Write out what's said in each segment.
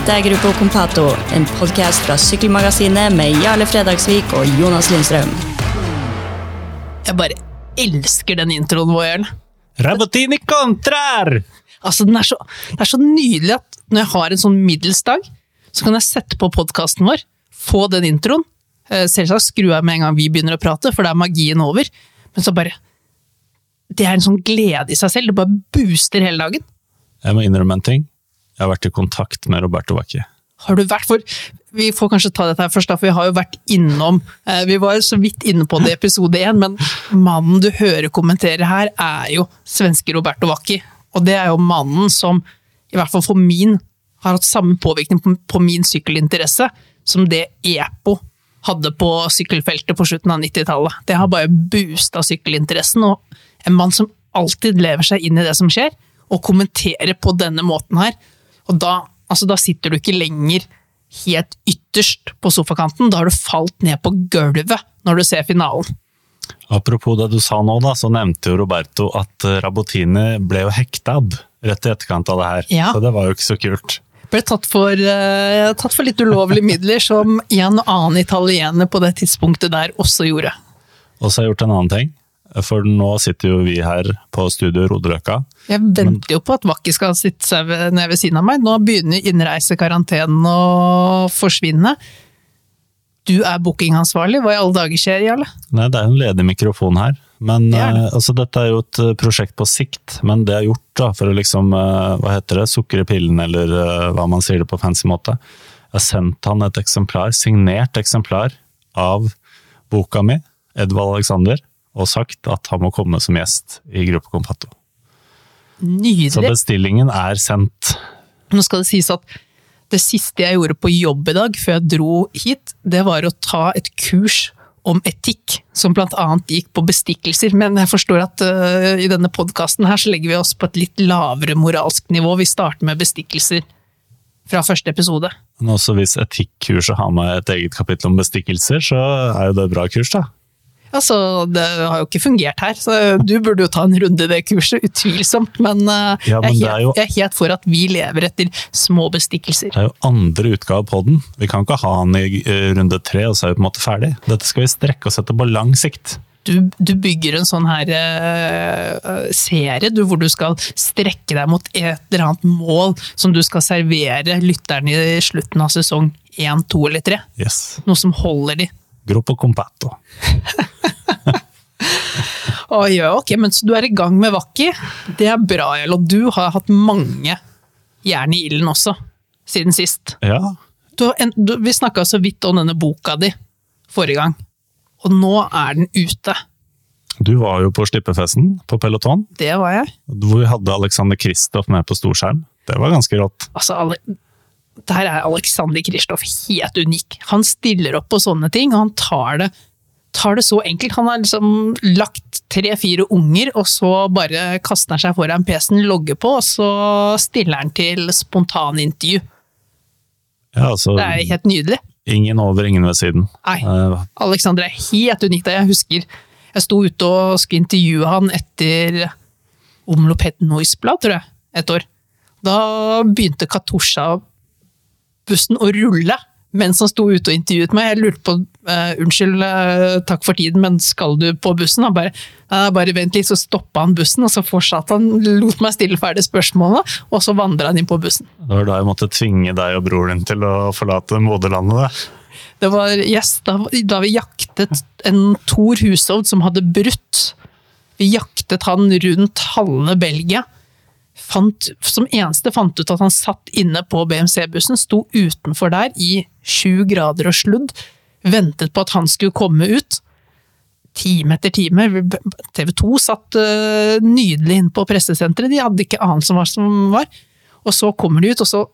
Dette er Gruppo Compato, en podkast fra Sykkelmagasinet med Jarle Fredagsvik og Jonas Lindstrøm. Jeg bare elsker den introen vår, Jørn. Rabotini kontrar! Altså, den er så, det er så nydelig at når jeg har en sånn middels dag, så kan jeg sette på podkasten vår, få den introen. Eh, Selvsagt skrur jeg med en gang vi begynner å prate, for da er magien over. Men så bare Det er en sånn glede i seg selv. Det bare booster hele dagen. Jeg må innrømme en ting. Jeg har vært i kontakt med Roberto Bacchi. Har du vært for Vi får kanskje ta dette her først, da, for vi har jo vært innom eh, Vi var så vidt inne på det i episode én, men mannen du hører kommentere her, er jo svenske Roberto Bacchi. Og det er jo mannen som, i hvert fall for min, har hatt samme påvirkning på, min sykkelinteresse som det EPO hadde på sykkelfeltet på slutten av 90-tallet. Det har bare boosta sykkelinteressen, og en mann som alltid lever seg inn i det som skjer, og kommenterer på denne måten her. Og da, altså, da sitter du ikke lenger helt ytterst på sofakanten, da har du falt ned på gulvet når du ser finalen. Apropos det du sa nå, da, så nevnte jo Roberto at eh, Rabotini ble jo hekta rett i etterkant av det her. Ja. Så det var jo ikke så kult. Ble tatt for, uh, tatt for litt ulovlige midler, som en og annen italiener på det tidspunktet der også gjorde. Og så har jeg gjort en annen ting. For nå sitter jo vi her på Studio Roderøka. Jeg venter jo på at Vakki skal sitte seg ved, ned ved siden av meg. Nå begynner innreisekarantenen å forsvinne. Du er bookingansvarlig. Hva i alle dager skjer, Jarle? Nei, det er jo en ledig mikrofon her. Men Det det. eh, altså, dette er jo et eh, prosjekt på sikt. Men det jeg har gjort da, for å liksom, eh, hva heter det, sukre pillen, eller hva man sier det på fancy måte. Jeg har sendt han et eksemplar, signert eksemplar av boka mi, Edvald Alexander, og sagt at han må komme som gjest i Gruppe Compato. Så bestillingen er sendt. Nå skal det sies at det siste jeg gjorde på jobb i dag, før jeg dro hit, det var å ta et kurs om etikk, som annet gikk på bestikkelser. Men jeg forstår at uh, i denne podkasten her så legger vi oss på et litt lavere moralsk nivå. Vi starter med bestikkelser fra første episode. Men også hvis etikkurset har med et eget kapittel om bestikkelser, så er jo det et bra kurs, da. Altså, det har jo ikke fungert her, så du burde jo ta en runde i det kurset, utvilsomt. Men, øh, Ja, men jeg, er helt, jeg er helt for at vi lever etter små bestikkelser. Det er jo andre utgave på den. Vi kan ikke ha den i eh, runde tre, og så er vi på en måte ferdig. Dette skal vi strekke oss etter på lang sikt. du, du bygger en sånn her uh, serie du, hvor du skal strekke deg mot et eller annet mål som du skal servere lytterne i slutten av sesong 1, 2 eller 3. Yes. Noe som holder de. Gruppo compatto. Oi, ok, men så du er i gang med Vakki. Det er bra, Jell, og du har hatt mange jern i ilden også, siden sist. Ja, Du, en, du, vi snakka så vidt om denne boka di forrige gang, og nå er den ute. du var jo på slippefesten på Peloton, Det var jeg. hvor vi hadde Alexander Kristoff med på storskjerm. Det var ganske rått. altså, der er Alexander Kristoff helt unik. Han stiller opp på sånne ting, og han tar det, tar det så enkelt. Han har liksom lagt tre-fire unger, og så bare kaster han seg foran PC-en, logger på, og så stiller han til spontanintervju. Ja, altså, Det er helt nydelig. ingen over, ingen ved siden. Nei, Aleksander Alexander er helt unik. Jeg husker jeg sto ute og skulle intervjue han etter Omlopet Noisblad, tror jeg, et år. Da begynte Katusha-bussen å rulle mens han sto ute og intervjuet meg. Jeg lurte på uh, unnskyld, uh, takk for tiden, men skal du på bussen? Han bare, uh, bare vent litt, så stoppa han bussen, og så fortsatte han, lot meg stille ferdig spørsmålene, og så vandra han inn på bussen. det var da jeg måtte tvinge deg og broren din til å forlate moderlandet. da? Det var yes, da, da vi jaktet en Thor Hushovd som hadde brutt. Vi jaktet han rundt halve Belgia. Fant, som eneste fant ut at han satt inne på BMC-bussen, sto utenfor der i sju grader og sludd, ventet på at han skulle komme ut. Time etter time. TV 2 satt uh, nydelig inn på pressesenteret, de hadde ikke annet som var som var. Og så kommer de ut, og så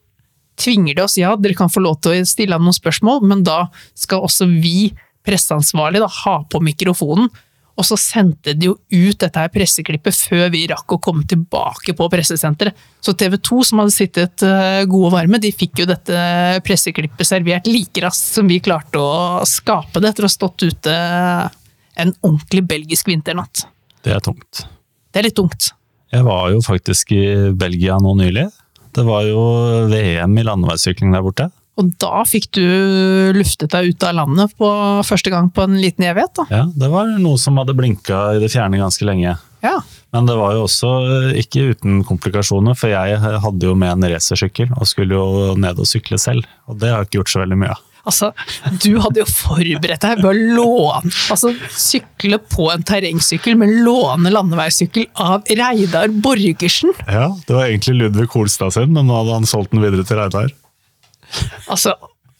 tvinger de oss, ja, dere kan få lov til å stille ham noen spørsmål, men da skal også vi, presseansvarlige, ha på mikrofonen. Og så sendte de jo ut dette her presseklippet før vi rakk å komme tilbake på pressesenteret. Så TV 2, som hadde sittet eh, gode og varme, de fikk jo dette presseklippet servert like raskt som vi klarte å skape det, etter å ha stått ute en ordentlig belgisk vinternatt. Det er tungt. Det er litt tungt. Jeg var jo faktisk i Belgia nå nylig. Det var jo VM i landeveissykling der borte. Og da fikk du luftet deg ut av landet på første gang på en liten evighet, da. Ja, Det var noe som hadde blinka i det fjerne ganske lenge. Ja. Men det var jo også eh, ikke uten komplikasjoner, for jeg hadde jo med en racersykkel og skulle jo ned og sykle selv. Og det har jeg ikke gjort så veldig mye av. Altså, du hadde jo forberedt deg ved å låne Altså, sykle på en terrengsykkel, men låne landeveissykkel av Reidar Borgersen. Ja, Det var egentlig Ludvig Holstad sin, men nå hadde han solgt den videre til Reidar. Altså,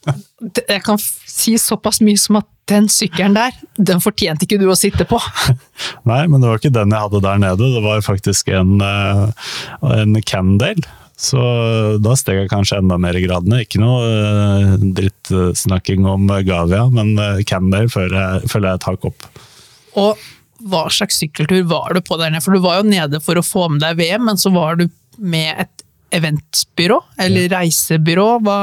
jeg kan si såpass mye som at den sykkelen der, den fortjente ikke du å sitte på. Nei, men det var ikke den jeg hadde der nede. Det var faktisk en, eh, en Cannondale. Så da steg jeg kanskje enda mer i gradene. Ikke noe eh, drittsnakking om Gavia, men eh, Cannondale føler jeg, føler jeg et hakk opp. Og hva slags sykkeltur var du på der nede? For du var jo nede for å få med deg VM, men så var du med et eventbyrå, eller reisebyrå. Hva,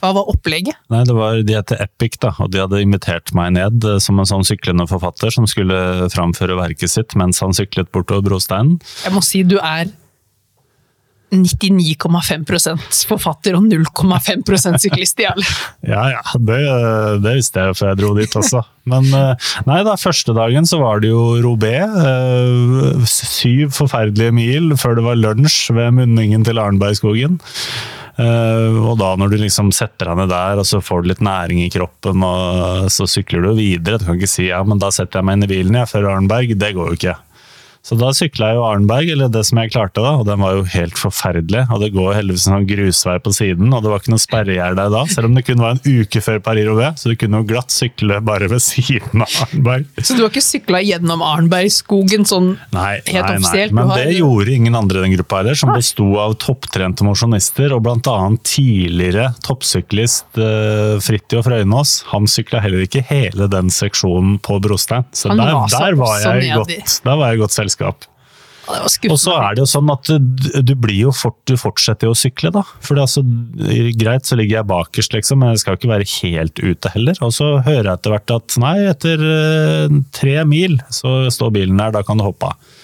hva var opplegget? Nei, det var, De heter Epic, da, og de hadde invitert meg ned eh, som en sånn syklende forfatter som skulle framføre verket sitt mens han syklet bortover brosteinen. Jeg må si du er 99,5% forfatter og 0,5% syklist, alle. Ja ja, det, det visste jeg før jeg dro dit også. Men eh, nei da, første dagen så var det jo Robé. eh, Syv forferdelige mil før det var lunsj ved munningen til Arnbergskogen. Eh, og da når du liksom setter deg ned der, og så får du litt næring i kroppen, og så sykler du videre. Du kan ikke si ja, men da setter jeg meg inn i bilen jeg, før Arnberg. Det går jo ikke. Så da sykla jeg jo Arnberg, eller det som jeg klarte da, og den var jo helt forferdelig. Og det går heldigvis en sånn grusvei på siden, og det var ikke noe sperregjerde der da, selv om det kun var en uke før Paris-Roubaix, så du kunne jo glatt sykle bare ved siden av Arnberg. Så du har ikke sykla gjennom Arnbergskogen sånn Nei, helt nei, nei. men har- det gjorde ingen andre i den gruppa heller, som besto av topptrente mosjonister, og blant annet tidligere toppsyklist uh, Fridtjof Røynås. Han sykla heller ikke hele den seksjonen på brostein, så der, der, var godt, der var jeg godt godt selskap. Og så er det jo sånn at du, blir jo fort, du fortsetter å sykle, da. For det er altså, greit, så ligger jeg bakerst, liksom, men jeg skal ikke være helt ute heller. Og så hører jeg etter hvert at nei, etter eh, tre mil så står bilen der, da kan du hoppe av.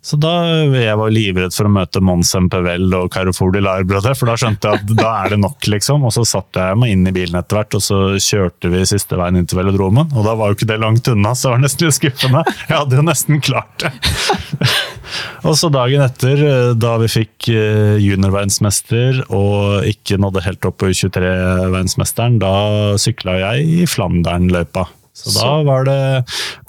Så da jeg var livredd for å møte Mons Empevel og Carrefour de Larbrødre, for da skjønte jeg at da er det nok, liksom. Og så satte jeg meg inn i bilen etter hvert, og så kjørte vi siste veien inn til velodromen. Og da var jo ikke det langt unna, så det var nesten litt skuffende. Jeg hadde jo nesten klart det. Og så dagen etter, eh, da vi fikk eh, juniorverdensmester og ikke nådde helt opp på U23-verdensmesteren, da sykla jeg i Flandern-løypa. Så da var det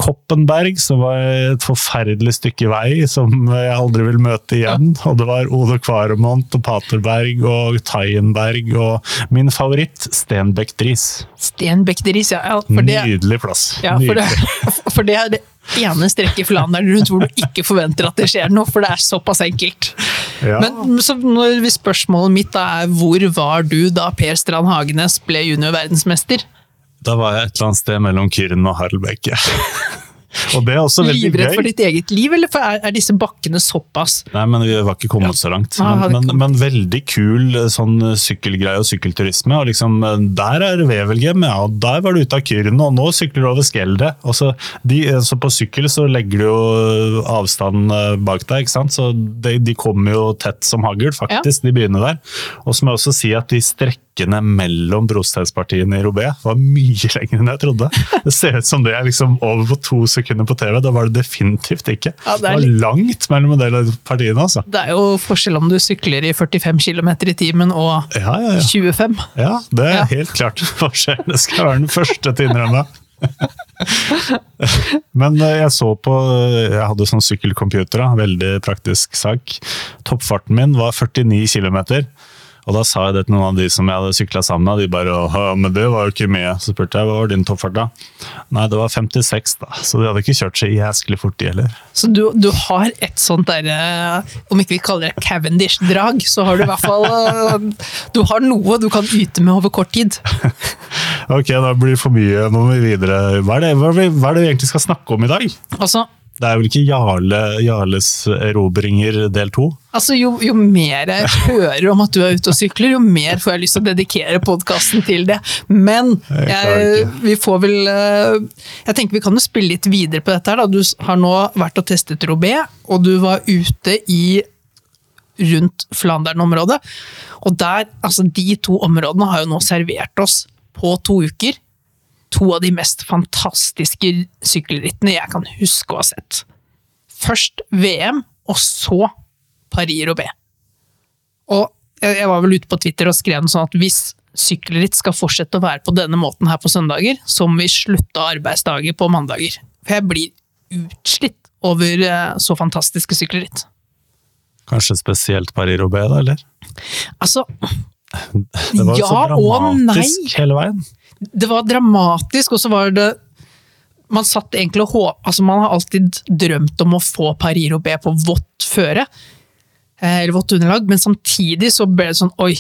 Koppenberg, som var et forferdelig stykke vei som jeg aldri vil møte igjen. Og det var Ode Kvaremont og Paterberg og Taienberg og min favoritt, Stenbeck-Dris. Stenbekkderis, ja. ja det, Nydelig plass. ja, for det, for det er det ene strekket i Flandern rundt hvor du ikke forventer at det skjer noe, for det er såpass enkelt. Ja. Men så når spørsmålet mitt er hvor var du da Per Strand Hagenes ble juniorverdensmester? Da var jeg et eller annet sted mellom Kyrne og Harlbeke. og det er også veldig Livrett gøy. for ditt eget liv, eller er, er disse bakkene såpass Nei, men vi var ikke kommet så langt. Men, ah, men, men veldig kul eh, sånn sykkelgreie og sykkelturisme. og liksom, eh, Der er Wevelgem, ja, og der var du ute av Kyrne, og nå sykler du over Skelde. Og så, de, eh, så på sykkel så legger du jo avstand eh, bak deg, ikke sant? så de, de kommer jo tett som hagl, faktisk, de byene der. Og så må jeg også si at de strekkene mellom brosteinspartiene i Robé var mye lenger enn jeg trodde. Det ser ut som det er liksom over på to sekunder på TV, Da var det definitivt ikke. Ja, det var litt- langt mellom en del av partiene, altså. Det er jo forskjell om du sykler i 45 km i timen og Ja, ja, ja. 25. ja det er helt klart forskjell. Det skal jeg være den første til å innrømme. Men eh, jeg så på Jeg hadde sånn sykkelcomputer, veldig praktisk sak. Toppfarten min var 49 km. Og da sa jeg det til noen av de som jeg hadde sykla sammen med, de bare ja, men det var jo ikke med. Så spurte jeg hva var din toppfart da? Nei, det var 56, da. Så de hadde ikke kjørt så jæsklig fort, de heller. Så du, du har et sånt derre Om ikke vi kaller det Cavendish-drag, så har du i hvert fall eh, Du har noe du kan yte med over kort tid. Ok, da blir det for mye. Nå må vi videre. Er hva er det, hva er det vi egentlig skal snakke om i dag? Altså, Det er vel ikke Jarle, Jarles erobringer del to? altså jo, jo mer jeg hører om at du er ute og sykler, jo mer får jeg lyst til å dedikere podkasten til det. Men Jeg vi får vel eh, Jeg tenker vi kan jo spille litt videre på dette. her da. Du har nå vært og testet Robé, og du var ute i rundt Flandern-området. Og der, altså de to områdene har jo nå servert oss på to uker to av de mest fantastiske sykkelrittene jeg kan huske å ha sett. Først VM, og så Paris-Roubais. Og jeg var vel ute på Twitter og skrev sånn at hvis sykkelritt skal fortsette å være på denne måten her på søndager, så må vi slutte arbeidsdager på mandager. For jeg blir utslitt over eh, så fantastiske sykkelritt. Kanskje spesielt Paris-Roubais, da, eller? Altså Det var jo Ja så dramatisk hele veien. Det var dramatisk, og så var det Man satt egentlig altså Man har alltid drømt om å få Paris-Roubais på vått føre, eh, eller vått underlag, men samtidig så ble det sånn oi.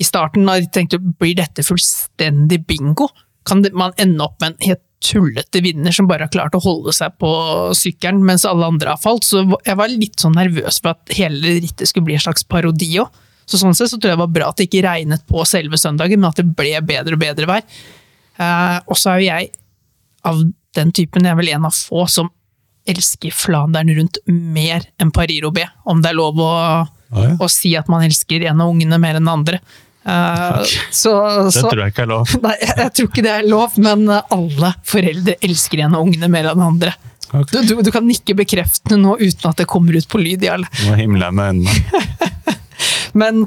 I starten da jeg tenkte blir dette fullstendig bingo? Kan man ende opp med en helt tullete vinner som bare har klart å holde seg på sykkelen mens alle andre har falt? Så jeg var litt sånn nervøs for at hele rittet skulle bli en slags parodi òg. Så sånn sett så tror jeg det var bra at det ikke regnet på selve søndagen, men at det ble bedre og bedre vær. Eh, og så er jo jeg av den typen, jeg er vel en av få som elsker Flandern rundt mer enn Paris-Roubais, om det er lov å, ah, ja. å si at man elsker en av ungene mer enn den andre. Uh, så, Det så, tror jeg ikke er lov. Nei, jeg, jeg tror ikke det er lov, men alle foreldre elsker en av ungene mer enn andre. Okay. Du, du, du kan ikke bekrefte nå uten at det kommer ut på lyd, Jarl. Nå himler jeg med øynene. Men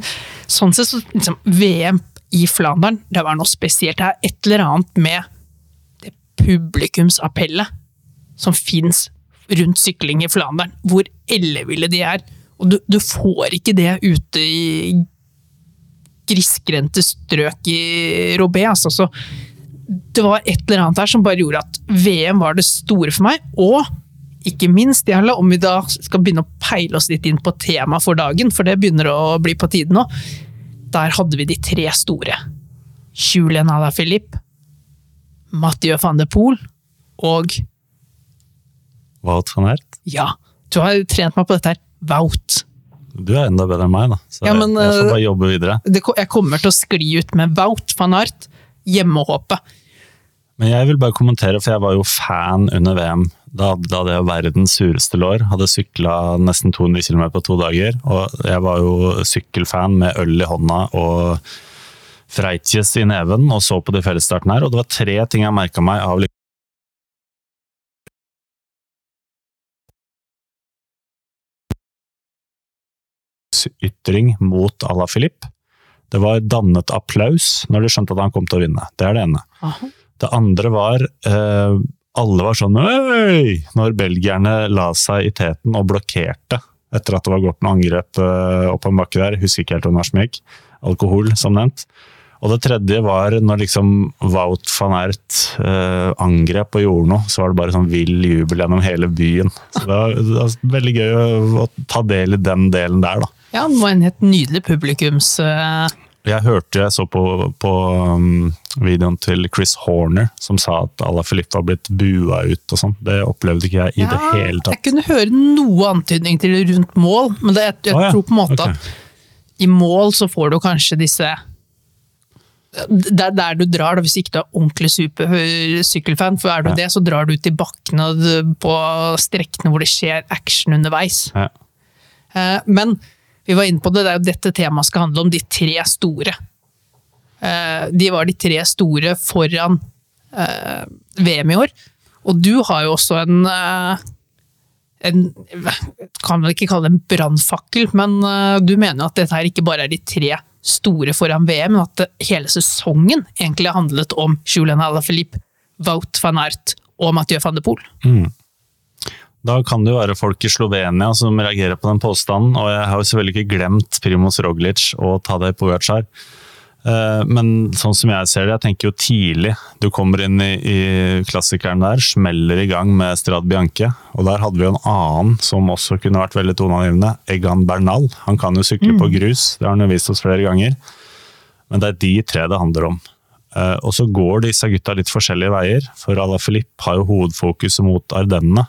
sånn sett, så liksom, VM i Flandern, det var noe spesielt. Det er et eller annet med det publikumsappellet som fins rundt sykling i Flandern. Hvor elleville de er. Og du, du får ikke det ute i grisgrendte strøk i Robé. Altså, så det var et eller annet her som bare gjorde at VM var det store for meg. Og ikke minst, Jarle, om vi da skal begynne å peile oss litt inn på temaet for dagen, for det begynner å bli på tide nå. Der hadde vi de tre store. Julien Julian Alaphilippe, Mathieu van de Poel og Wout van Ert? ja, du har trent meg på dette her, Wout. Du er enda bedre enn meg, da. Så Ja, men, jeg, jeg får eh, bare jobbe videre. Det, jeg kommer til å skli ut med Wout van Aert, hjemmehåpet. Men jeg vil bare kommentere, for jeg var jo fan under VM. Da, da hadde jeg verdens sureste lår. Hadde sykla nesten 200 km på to dager. Og jeg var jo sykkelfan med øl i hånda og Freitjes i neven og så på de fellesstartene her. Og det var tre ting jeg merka meg av ytring mot Ala Filip. Det var dannet applaus når de skjønte at han kom til å vinne. Det er det ene. Det andre var eh, Alle var sånn Øy! Når belgierne la seg i teten og blokkerte etter at det var gått noe angrep eh, opp en bakke der. Husker ikke helt hvor det gikk. Alkohol, som nevnt. Og det tredje var når liksom Wout van Ert eh, angrep og gjorde noe, så var det bare sånn vill jubel gjennom hele byen. Så det var, det var veldig gøy å ta del i den delen der, da. Ja, det var en helt nydelig publikums... eh, Jeg hørte jeg så på, på um, videoen til Chris Horner, som sa at Ala Filip var blitt bua ut og sånn. Det opplevde ikke jeg i det hele tatt. Jeg kunne høre noe antydning til det rundt mål, men det, jeg, jeg ah, ja, tror på en måte okay. at i mål så får du kanskje disse det er der du drar, da, hvis ikke du er ordentlig supersykkelfan. For er du Ja. det, så drar du ut i bakkene på strekkene hvor det skjer action underveis. Ja. Eh, Men vi var inne på det, det er jo dette temaet skal handle om, de tre store. Eh, De var de tre store foran eh, VM i år. Og du har jo også en, eh, en Kan vel ikke kalle det en brannfakkel, men du mener at dette her ikke bare er de tre store foran VM, men at hele sesongen egentlig har handlet om Julian Alaphilippe, Wout van Aert og Mathieu van de Poel. Da kan det jo være folk i Slovenia som reagerer på den påstanden, og jeg har jo selvfølgelig ikke glemt Primoz Roglic og Tadej Pogacar. Eh, Men sånn som jeg ser det, jeg tenker jo tidlig du kommer inn i, i klassikeren der, smeller i gang med Strad Bianche, og der hadde vi jo en annen som også kunne vært veldig toneangivende, Egan Bernal. Han kan jo sykle på grus, det har han jo vist oss flere ganger. Men det er de tre det handler om. Eh, Og så går disse gutta litt forskjellige veier, for Alaphilippe har jo hovedfokuset mot Ardennene.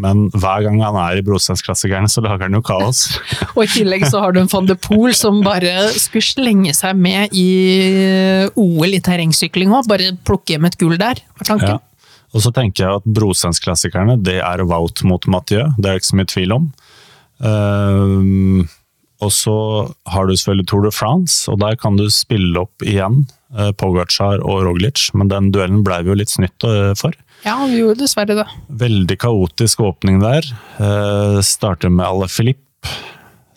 Men hver gang han er i Brosteinsklassikerne, så lager han jo kaos. Og i tillegg så har du en van de Poel som bare skulle slenge seg med i OL i terrengsykling òg. Bare plukke hjem et gull der, var tanken. Ja. Og så tenker jeg at Brosteinsklassikerne, det er Wout mot Mathieu. Det er det ikke så mye tvil om. Ehm, og så har du selvfølgelig Tour de France, og der kan du spille opp igjen Pogacar og Roglic, men den duellen ble vi jo litt snytt eh, for. Ja, vi gjorde dessverre det. Veldig kaotisk åpning der. Eh, starter med Alle Filip,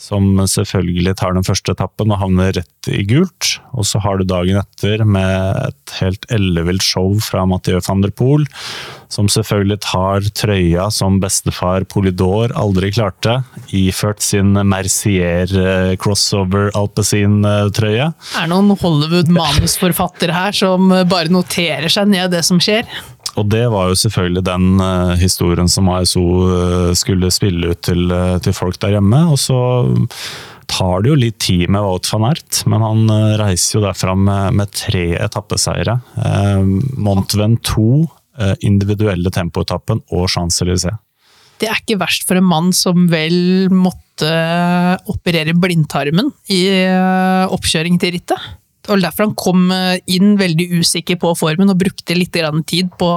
som selvfølgelig tar den første etappen og havner rett i gult. Og så har du dagen etter med et helt ellevilt show fra Mathieu van der Poel, som selvfølgelig tar trøya som bestefar Polydor aldri klarte, iført sin Mercier eh, crossover alpezin-trøye. Er det noen Hollywood-manusforfatter her som bare noterer seg ned det som skjer? Og det var jo selvfølgelig den uh, historien som ASO uh, skulle spille ut til, uh, til, folk der hjemme. Og så tar det jo litt tid med Wout van Ert, men han reiser jo derfra med, med tre etappeseiere. Mont Ventoux, individuelle tempoetappen og Champs-Élysées. Det er ikke verst for en mann som vel måtte operere blindtarmen i oppkjøring til rittet. Det var derfor han kom eh, inn veldig usikker på formen og brukte litt tid på,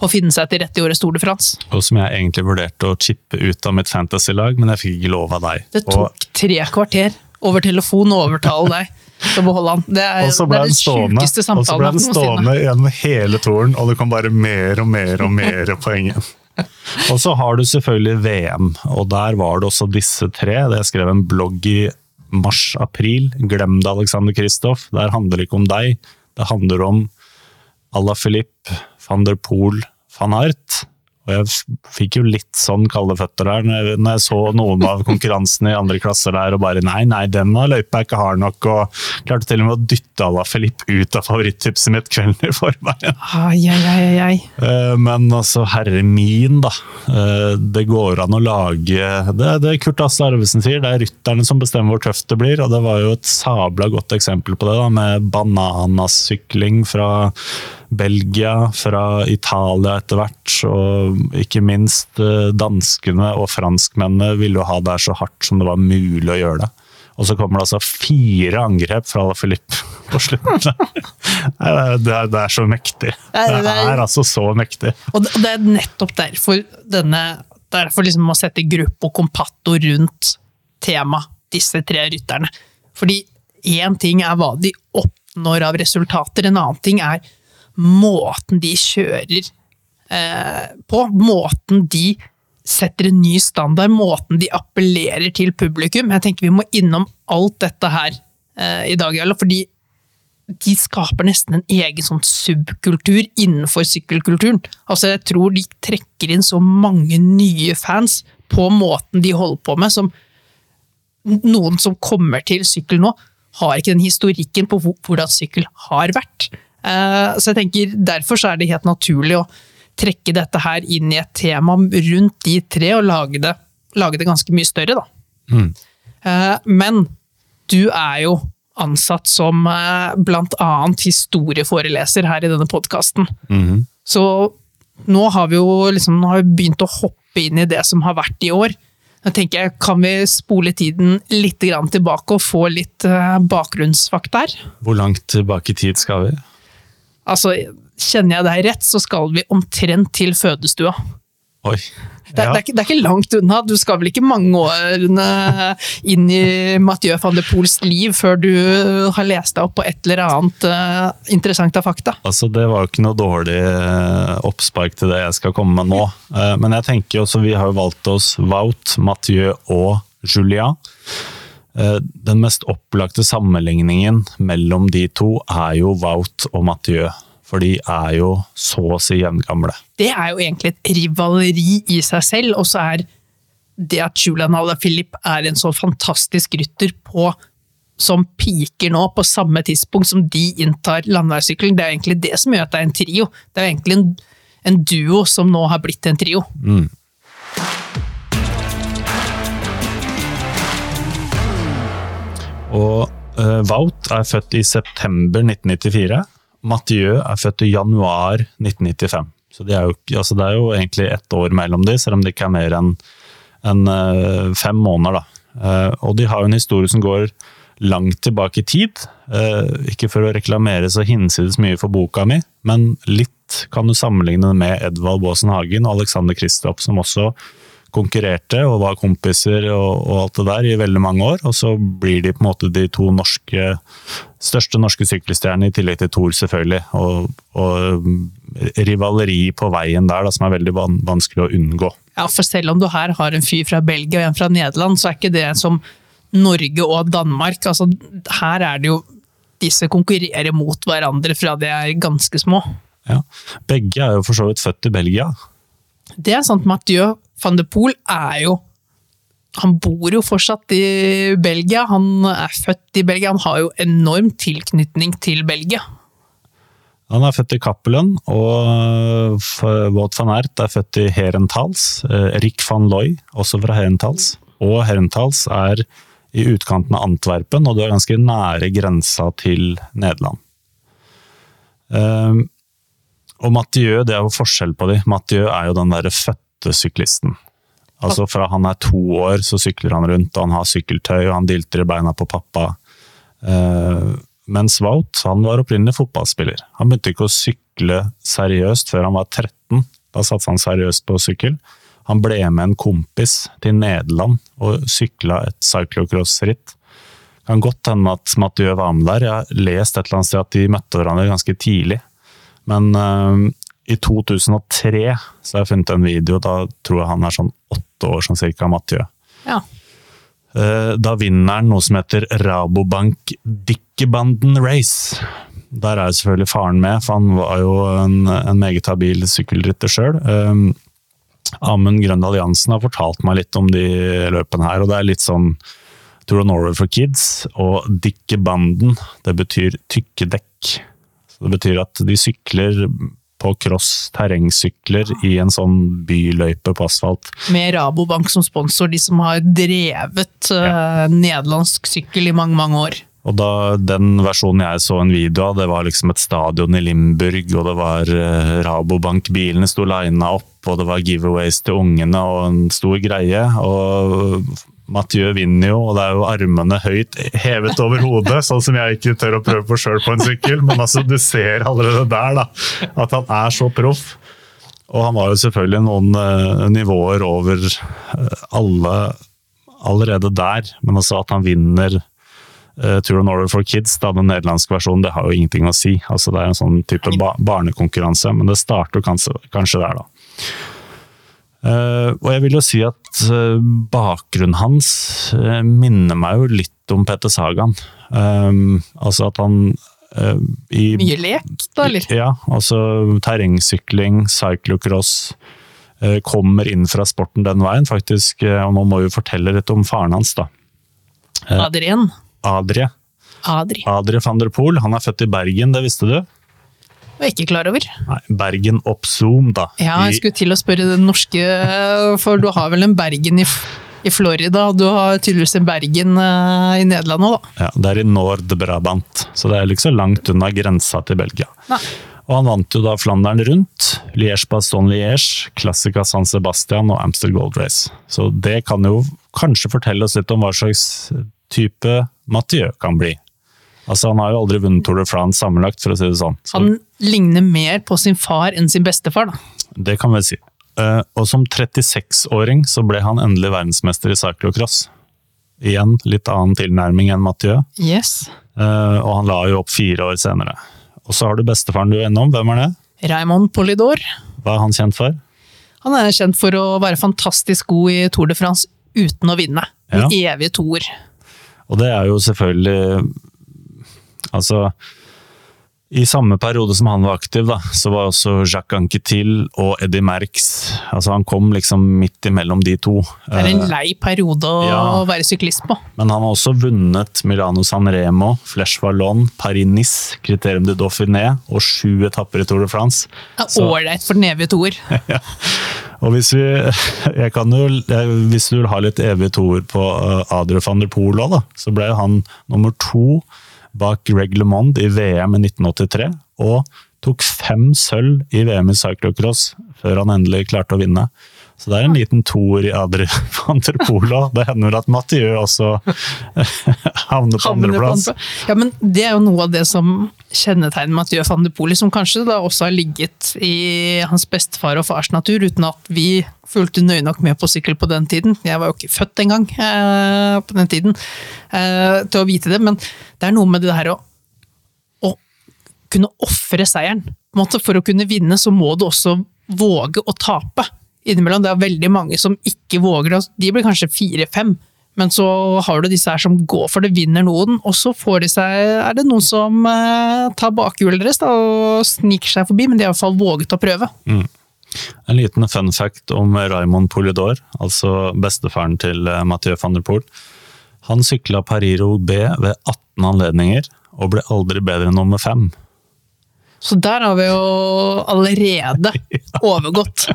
på å finne seg til rette i årets Tour de France. Og som jeg egentlig vurderte å chippe ut av mitt fantasy-lag, men jeg fikk ikke lov av deg. Det tok og... tre kvarter over telefon å overtale deg til å beholde han. Det er, det er den stående, samtalen. Og så ble den stående gjennom hele turen, og det kom bare mer og mer og mer poeng. Og så har du selvfølgelig VM, og der var det også disse tre. Jeg skrev en blogg i mars-april. Glem det, Alexander Kristoff. Det handler ikke om deg. Det handler om Ala Philippe, van der Poel, van Art. Og jeg fikk jo litt sånn kalde føtter der når jeg så noen av konkurransene i andre klasser der og bare nei, nei, denne løypa er ikke hard nok. Og klarte til og med å dytte Ala Filip ut av favorittipset mitt kvelden i forveien. Ai, ai, ai. Eh, men altså, herre min, da. Eh, det går an å lage Det, det Kurt Asle Arvesen sier, det er rytterne som bestemmer hvor tøft det blir. Og det var jo et sabla godt eksempel på det, da, med bananasykling fra Belgia, fra Italia etter hvert, og ikke minst eh, danskene og franskmennene ville jo ha det så hardt som det var mulig å gjøre det. Og så kommer det altså fire angrep fra Filip på slutten. det, er, det er så mektig. Det er altså så mektig. Og det er nettopp derfor denne Derfor liksom å sette Gruppo Compatto rundt temaet disse tre rytterne. Fordi én ting er hva de oppnår av resultater, en annen ting er måten de kjører eh, på, måten de setter en ny standard, måten de appellerer til publikum. Jeg tenker vi må innom alt dette her eh, i dag, fordi de skaper nesten en egen sånn subkultur innenfor sykkelkulturen. Altså, jeg tror de trekker inn så mange nye fans på måten de holder på med, som noen som kommer til sykkel nå, har ikke den historikken på hvordan sykkel har vært. Eh, så jeg tenker Derfor så er det helt naturlig å trekke dette her inn i et tema rundt de tre, og lage det, lage det ganske mye større, da. Mm. Eh, men du er jo ansatt som bl.a. blant annet historieforeleser her i denne podkasten. Mm. Så nå har vi jo liksom, har vi begynt å hoppe inn i det som har vært i år. Da tenker jeg, Kan vi spole tiden litt tilbake og få litt bakgrunnsfakta her? Hvor langt tilbake i tid skal vi? Altså, kjenner jeg deg rett, så skal vi omtrent til fødestua. Oi. Ja. Det, er, det, er ikke, det, er, ikke, langt unna. Du skal vel ikke mange årene inn i Mathieu van de Poels liv før du har lest deg opp på et eller annet uh, interessant av fakta? Altså, Det var jo ikke noe dårlig uh, oppspark til det jeg skal komme med nå. Uh, men jeg tenker også, vi har jo valgt oss Wout, Mathieu og Julia. Den mest opplagte sammenligningen mellom de to er jo Wout og Mathieu. For de er jo så å si jevngamle. Det er jo egentlig et rivaleri i seg selv, og så er det at Julian Alaphilippe er en så fantastisk rytter på som piker nå på samme tidspunkt som de inntar landeveissykkelen, det er egentlig det som gjør at det er en trio. Det er egentlig en, en duo som nå har blitt en trio. Mm. Og uh, Wout er født i september 1994. Mathieu er født i januar 1995. Så det er, jo, altså det er jo egentlig ett år mellom de, selv om det ikke er mer enn en, uh, fem måneder. Uh, og de har jo en historie som går langt tilbake i tid. Ikke for å reklamere så hinsides mye for boka mi, men litt kan du sammenligne det med Edvald Baasen Hagen og Alexander Kristoff, som også konkurrerte og var kompiser og, og, alt det der i veldig mange år. Og så blir de på en måte de to norske, største norske sykkelstjernene, i tillegg til Thor, selvfølgelig. Og, og rivaleri på veien der da, som er veldig van vanskelig å unngå. Ja, for selv om du her har en fyr fra Belgia og en fra Nederland, så er ikke det som Norge og Danmark. Altså, her er det jo Disse konkurrerer mot hverandre fra de er ganske små. Ja, Begge er jo for så vidt født i Belgia. Det er sant. Mathieu van de Poel er jo Han bor jo fortsatt i Belgia. Han er født i Belgia. Han har jo enorm tilknytning til Belgia. Han er født i Cappelen, og Wout van Ert er født i Herentals. Eh, Rick van Looy, også fra Herentals. Og Herentals er i utkanten av Antwerpen, og du er ganske nære grensa til Nederland. Um, og Mathieu, det er jo forskjell på de. Mathieu er jo den derre fødte syklisten. Altså Fra han er to år, så sykler han rundt, og han har sykkeltøy, og han dilter i beina på pappa. Uh, mens Wout han var opprinnelig fotballspiller. Han begynte ikke å sykle seriøst før han var 13. Da satsa han seriøst på sykkel. Han ble med en kompis til Nederland og sykla et cyclocross-ritt. Kan godt hende at Mathieu var med der. Jeg har lest et eller annet sted at de møtte hverandre ganske tidlig. Men uh, i 2003 så har jeg funnet en video, da tror jeg han er sånn åtte år sånn cirka Mathieu. Ja. Uh, da vinner han noe som heter Rabobank Dikkebanden Race. Der er selvfølgelig faren med, for han var jo en, en meget habil sykkelrytter sjøl. Um, Amund Grøndal Jansen har fortalt meg litt om de løpene her, og det er litt sånn Tour of Norway for kids. Og Dikkebanden. det betyr tykke dekk. Så det betyr at de sykler på cross terrengsykler i en sånn byløype på asfalt. Med Rabobank som sponsor, de som har drevet ja. uh, nederlandsk sykkel i mange, mange år. Og da Den versjonen jeg så en video av, det var liksom et stadion i Limburg, og det var uh, Rabobank-bilene sto lina opp, og det var giveaways til ungene og en stor greie. og Mathieu vinner jo, og det er jo armene høyt hevet over hodet, sånn som jeg ikke tør å prøve på sjøl på en sykkel. Men altså, du ser allerede der da, at han er så proff. Og han var jo selvfølgelig noen uh, nivåer over uh, alle allerede der. Men altså at han vinner uh, Tour of Norway for Kids, da, den nederlandske versjonen, det har jo ingenting å si. Altså, det er en sånn type ba barnekonkurranse, men det starter kanskje, kanskje der, da. Uh, og jeg vil jo si at uh, bakgrunnen hans uh, minner meg jo litt om Petter Sagan. altså at han i, Mye lek, da, eller? Ja, altså terrengsykling, cyclocross. kommer inn fra sporten den veien, faktisk. og nå må vi fortelle litt om faren hans, da. Adrien. Adrie. Adrie. Adrie van der Poel. Han er født i Bergen, det visste du? Var ikke klar over. Nei, Bergen Oppzoom, da. Ja, jeg skulle til å spørre den norske, for du har vel en Bergen i, i Florida, og du har tydeligvis en Bergen uh, i Nederland òg, da. Ja, det er i Nord-Brabant, så det er liksom langt unna grensa til Belgia. Nei. Og han vant jo da Flandern rundt, Liège-Baston-Liège, Classica San Sebastian og Amster Gold Race. Så det kan jo kanskje fortelle oss litt om hva slags type Mathieu kan bli. Altså, Han har jo aldri vunnet Tour de France sammenlagt, for å si det sånn. Så. Han ligner mer på sin far enn sin bestefar, da. Det kan vi si. Uh, og som 36-åring så ble han endelig verdensmester i cyclocross. Igjen litt annen tilnærming enn Mathieu. Yes. Uh, og han la jo opp fire år senere. Og så har du bestefaren du er innom, hvem er det? Raymond Polidor. Hva er han kjent for? Han er kjent for å være fantastisk god i Tour de France uten å vinne. Ja. evig toer. Og det er jo selvfølgelig Altså, i samme periode som han var aktiv, da, så var også Jacques Anquetil og Eddie Merckx altså Han kom liksom midt imellom de to. Det er en lei periode å ja, være syklist på. Men han har også vunnet Milano San Remo, Flesh Vallon, Paris-Nice, Criterium de Dauphiné og sju etapper i Tour de France. Ålreit for den evige toer. ja. Og hvis, vi, jeg kan jo, hvis du vil ha litt evig toer på eh, Adrian van der Poel òg, så ble han nummer to bak Greg LeMond i VM i 1983, og tok fem sølv i VM i cyclocross før han endelig klarte å vinne. Så det er en liten toer i Adri van der Pola. Det hender at Mathieu også havner på andreplass. Ja, men det er jo noe av det som kjennetegner Mathieu van de Poli, som kanskje da også har ligget i hans bestefar og fars natur, uten at vi fulgte nøye nok med på sykkel på den tiden. Jeg var jo ikke født engang eh, på den tiden eh, til å vite det, men det er noe med det her å, å kunne ofre seieren. For å kunne vinne, så må du også våge å tape innimellom. Det er veldig mange som ikke våger. De blir kanskje fire-fem, men så har du disse her som går for det, vinner noen, og så får de seg, er det noen som eh, tar bakhjulet deres da, og sniker seg forbi, men de har i hvert fall våget å prøve. Mm. En liten fun fact om Raymond Polidor, altså bestefaren til eh, Mathieu van der Poel. Han sykla Pariro B ved 18 anledninger, og ble aldri bedre enn nummer fem. Så der har vi jo allerede overgått.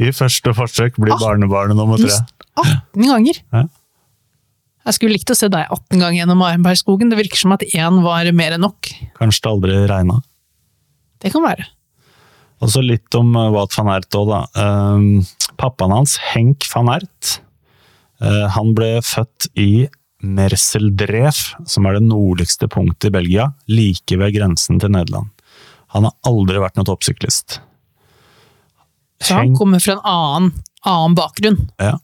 I første forsøk blir barnebarnet nummer tre. 18 ganger! Ja. Jeg skulle likt å se deg 18 ganger gjennom Arenbergskogen. Det virker som at én var mer enn nok. Kanskje det aldri regna. Det kan være. Og så litt om uh, Wout van Ert òg, da. Um, pappaen hans, Henk van Ert, uh, han ble født i Merseldref, som er det nordligste punktet i Belgia, like ved grensen til Nederland. Han har aldri vært noen toppsyklist. Så han kommer fra en annen, annen bakgrunn. Ja,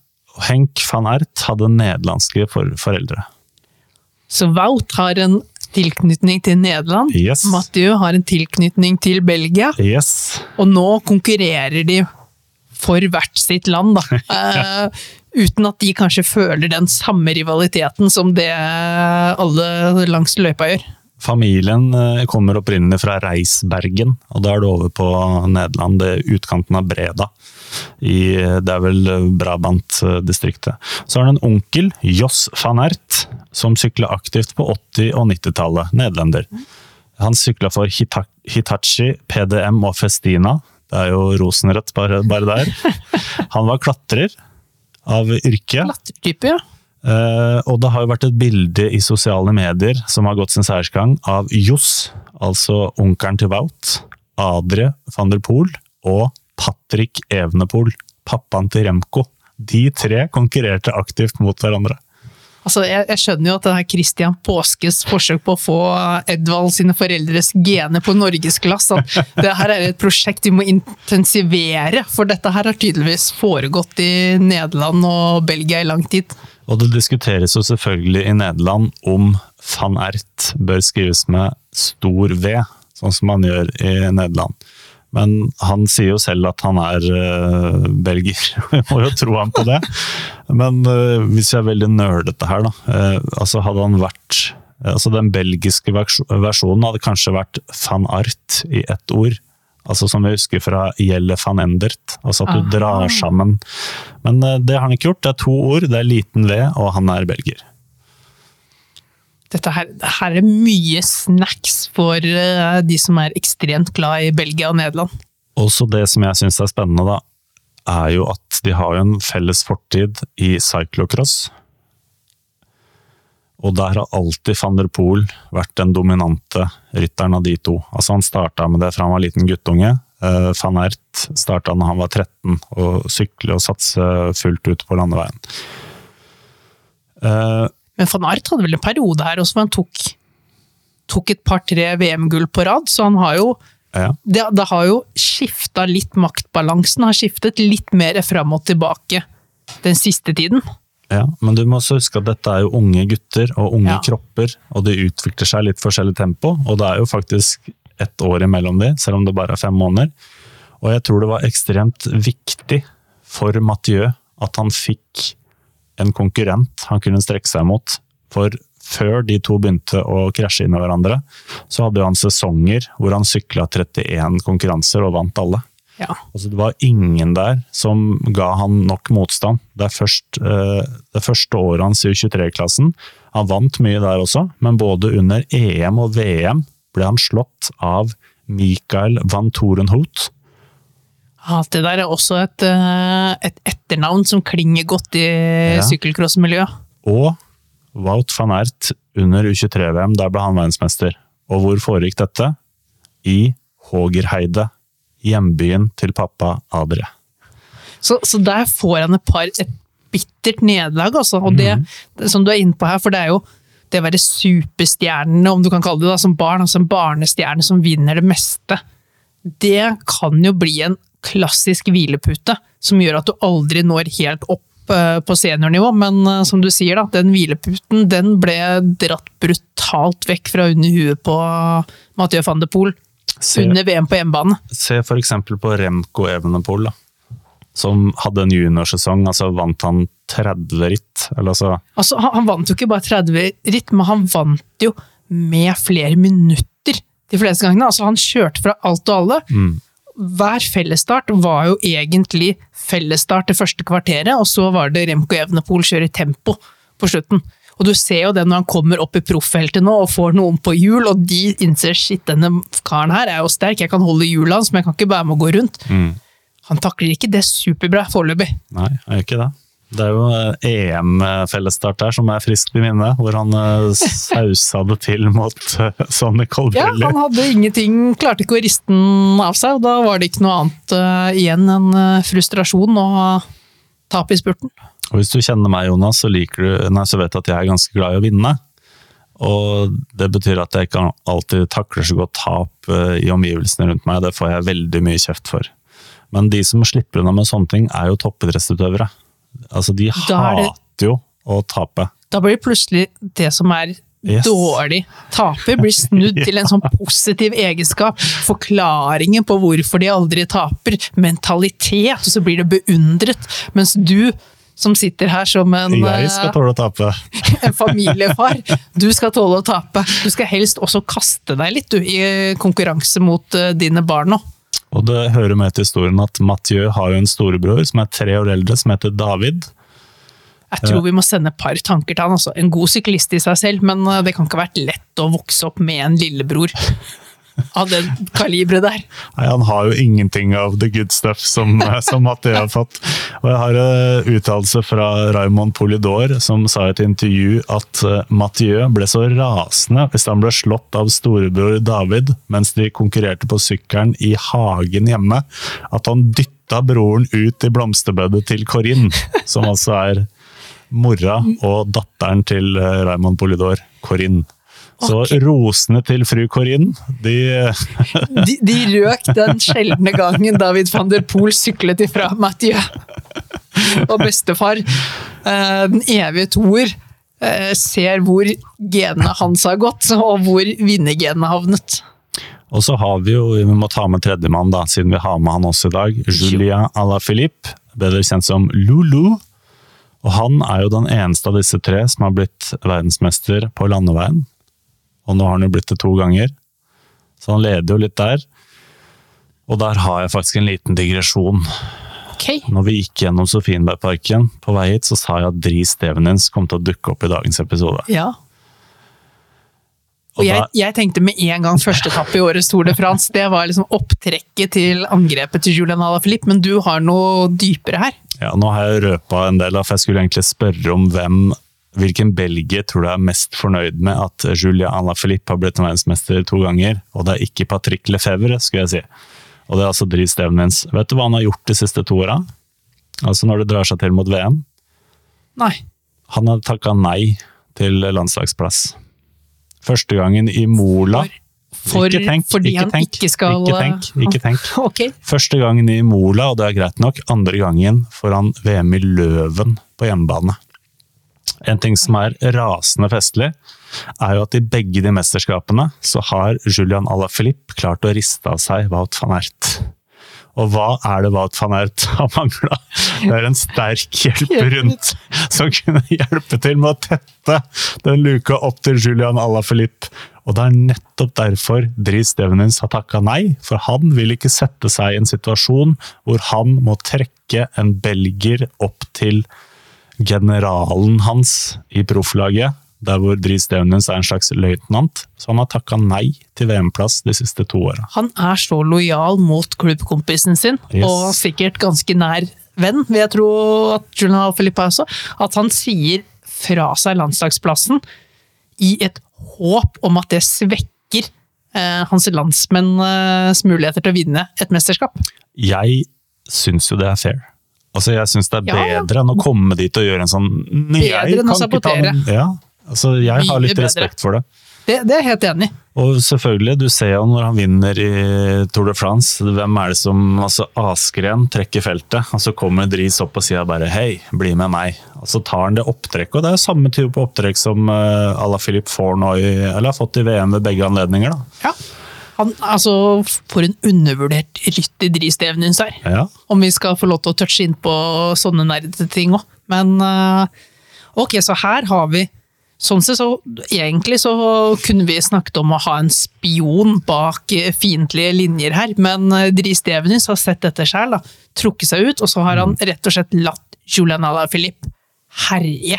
Henk van Ert hadde nederlandske for foreldre. Så Wout har en tilknytning til Nederland. Yes. Mathieu har en tilknytning til Belgia. Yes. Og nå konkurrerer de for hvert sitt land, da. uh, uten at de kanskje føler den samme rivaliteten som det alle langs løypa gjør. Familien eh, kommer opprinnelig fra Reisbergen, og da er det over på Nederland, det er utkanten av Breda. I, det er vel Brabant-distriktet. Så har han en onkel, Joss van Ert, som sykla aktivt på 80- og 90-tallet. Nederlender. Han sykla for Hitachi, PDM og Festina. Det er jo rosenrødt bare, bare der. Han var klatrer av yrke. Klatretype, ja. Uh, og det har jo vært et bilde i sosiale medier som har gått sin seiersgang, av Johs, altså onkelen til Wout, Adrie van der Poel og Patrick Evenepool, pappaen til Remco. De tre konkurrerte aktivt mot hverandre. Altså, jeg, jeg, skjønner jo at det er Christian Påskes forsøk på å få Edvald sine foreldres gener på norgesglass, at det her er et prosjekt vi må intensivere. For dette her har tydeligvis foregått i Nederland og Belgia i lang tid. Og det diskuteres jo selvfølgelig i Nederland om van Ert bør skrives med stor V, sånn som man gjør i Nederland. Men han sier jo selv at han er uh, belgier, vi må jo tro ham på det. Men uh, hvis vi er veldig nerdete her, da. Uh, altså hadde han vært altså Den belgiske versjonen hadde kanskje vært van Art i ett ord. Altså Som vi husker fra Gjelle van Endert. Altså at du Aha. drar sammen. Men det har han ikke gjort. Det er to ord, det er liten V, og han er belgier dette her, her er mye snacks for uh, de som er ekstremt glad i Belgia og Nederland. Også det som jeg syns er spennende, da, er jo at de har jo en felles fortid i cyclocross. Og der har alltid van der Poel vært den dominante rytteren av de to. Altså Han starta med det fra han var liten guttunge. Uh, van Ert starta da han var 13, og sykle og satse fullt ut på landeveien. Uh, men van Ert hadde vel en periode her også hvor han tok, tok et par-tre VM-gull på rad, så han har jo ja. det, det, har jo skifta litt maktbalansen, har skiftet litt mer fram og tilbake den siste tiden. Ja, men du må også huske at dette er jo unge gutter og unge ja. kropper, og de utvikler seg litt forskjellig tempo, og det er jo faktisk ett år imellom de, selv om det bare er fem måneder. Og jeg tror det var ekstremt viktig for Mathieu at han fikk en konkurrent han kunne strekke seg mot. For før de to begynte å krasje inn i hverandre, så hadde han sesonger hvor han sykla 31 konkurranser og vant alle. Ja. Altså, det var ingen der som ga han nok motstand. Det, først, eh, det første året hans i U23-klassen Han vant mye der også, men både under EM og VM ble han slått av Mikael van Torenhout, Alt det der er også et, eh, et etternavn som klinger godt i ja. sykkelcrossmiljøet. Og Wout van Ert under U23-VM, der ble han verdensmester. Og hvor foregikk dette? I Hågerheide, hjembyen til pappa Adre. Så, så der får han et par et bittert nederlag, altså. Og det, mm. som du er inne på her, for det er jo det å være superstjernene, om du kan kalle det det, som barn, altså en barnestjerne som vinner det meste, det kan jo bli en klassisk hvilepute som gjør at du aldri når helt opp eh, på seniornivå, men eh, som du sier, da, den hvileputen den ble dratt brutalt vekk fra under huet på Mathieu van de Poel under VM på hjemmebane. se eksempel på Remco Evenepool, da. Som hadde en juniorsesong, altså vant han 30 ritt. Eller altså Altså, han, han vant jo ikke bare 30 ritt, men han vant jo med flere minutter de fleste gangene. Altså, han kjørte fra alt og alle. Hver fellesstart var jo egentlig fellesstart det første kvarteret, og så var det Remco Evenepool kjøre tempo på slutten. Og du ser jo det når han kommer opp i profffeltet nå og får noen på hjul, og de innser shit, denne karen her er jo sterk, jeg kan holde hjulet hans, men jeg kan ikke være med å gå rundt. Han takler ikke det superbra foreløpig. Nei, er ikke det. Det er jo eh, EM-fellesstart der som er friskt i minne, hvor han eh, sausa det til mot Sonny Colbrelli. Ja, han hadde ingenting, klarte ikke å riste den av seg, og da var det ikke noe annet uh, igjen enn eh, frustrasjon og tap i spurten. Og hvis du kjenner meg, Jonas, så, liker du, nei, så vet du at jeg er ganske glad i å vinne. Og det betyr at jeg ikke alltid takler så godt tap eh, i omgivelsene rundt meg. Det får jeg veldig mye kjeft for. Men de som slipper unna med sånne ting, er jo toppidrettsutøvere. Altså, de er hater jo å tape. Da blir det plutselig det som er Yes. dårlig taper, blir snudd til en sånn positiv egenskap. Forklaringen på hvorfor de aldri taper. Mentalitet, og så blir det beundret. Mens du, som sitter her som en, Jeg skal eh, tåle å tape. en familiefar, du skal tåle å tape. Du skal helst også kaste deg litt du, i konkurranse mot eh, dine barn nå. Og det hører med til historien at Mathieu har jo en storebror som er tre år eldre, som heter David. Jeg tror vi må sende et par tanker til han. Altså. En god syklist i seg selv, men eh, det kan ikke ha vært lett å vokse opp med en lillebror av det kaliberet der. Nei, Han har jo ingenting av the good stuff som, som Mathieu har fått. Og jeg har en uttalelse fra Raymond Polidor, som sa i et intervju at eh, Mathieu ble så rasende hvis han ble slått av storebror David mens de konkurrerte på sykkelen i hagen hjemme, at han dytta broren ut i blomsterbedet til Corinne, som altså er mora og datteren til eh, Raymond Polidor, Corinne. Så rosene til fru Corinne, de De, de røk den sjeldne gangen David van der Poel syklet ifra Mathieu. Og bestefar, eh, den evige toer, eh, ser hvor genene hans har gått, og hvor vinnergenene havnet. Og så har vi jo, vi må ta med tredjemann da, siden vi har med han også i dag. Julien Alaphilippe, bedre kjent som Lulu. Og han er jo den eneste av disse tre som har blitt verdensmester på landeveien. Og nå har han jo blitt det to ganger. Så han leder jo litt der. Og der har jeg faktisk en liten digresjon. Okay. Når vi gikk gjennom Sofienbergparken på vei hit, så sa jeg at Dri Stevenins kom til å dukke opp i dagens episode. ja. Og Og jeg, jeg tenkte med en gang første etappe i årets Tour de France, det var liksom opptrekket til angrepet til Julian Alaphilippe, men du har noe dypere her. Ja, nå har jeg røpa en del, for jeg skulle egentlig spørre om hvem Hvilken belgier tror du er mest fornøyd med at Julia Alaphilippe har blitt verdensmester to ganger? Og det er ikke Patrick Lefebvre, skulle jeg si. Og det er altså Dries Stevenins. Vet du hva han har gjort de siste to åra? Altså når det drar seg til mot VM? Nei. Han har takka nei til landslagsplass. Første gangen i Mola. For, ikke tenk, fordi ikke han tenk, ikke skal Ikke tenk, ikke tenk. okay. Første gangen i Mola, og det er greit nok. Andre gangen foran VM i Løven på hjemmebane. En ting som er rasende festlig, er jo at i begge de mesterskapene så har Julian Alaphilippe klart å riste av seg Wout van Ert. Og hva er det Wout van Ert har mangla? Det er en sterk hjelper rundt som kunne hjelpe til med å tette den luka opp til Julian Alaphilippe. Og det er nettopp derfor Dris Devenins har takka nei, for han vil ikke sette seg i en situasjon hvor han må trekke en belger opp til generalen hans i profflaget, der hvor Dries Stevenins er en slags løytnant. Så han har takka nei til VM-plass de siste to åra. Han er så lojal mot klubbkompisen sin, Yes. og sikkert ganske nær venn, vil jeg tro at Julian Filippa også, at han sier fra seg landslagsplassen i et håp om at det svekker eh, hans landsmenns muligheter til å vinne et mesterskap. Jeg syns jo det er fair. Altså, jeg syns det er Ja, ja. bedre enn å komme dit og gjøre en sånn Nei, Bedre enn å sabotere. den- Ja, Altså, jeg har litt respekt for det. Det, det er jeg helt enig i. Og selvfølgelig, du ser jo når han vinner i Tour de France, hvem er det som altså Askren trekker feltet, og så kommer Dris opp og sier bare 'hei, bli med meg'. Og så tar han det opptrekket, og det er jo samme type opptrekk som uh, à la Philippe Fornoy, eller har fått i VM ved begge anledninger. da. Ja. Han, altså, for en undervurdert rytter Dries Stevnins er. Ja, Om vi skal få lov til å touche inn på sånne nerdete ting òg. Men eh, ok, så her har vi Sånn sett så egentlig så kunne vi snakket om å ha en spion bak eh, fiendtlige linjer her, men eh, Dries har sett dette sjøl, trukket seg ut, og så har han rett og slett latt Julian Alaphilippe herje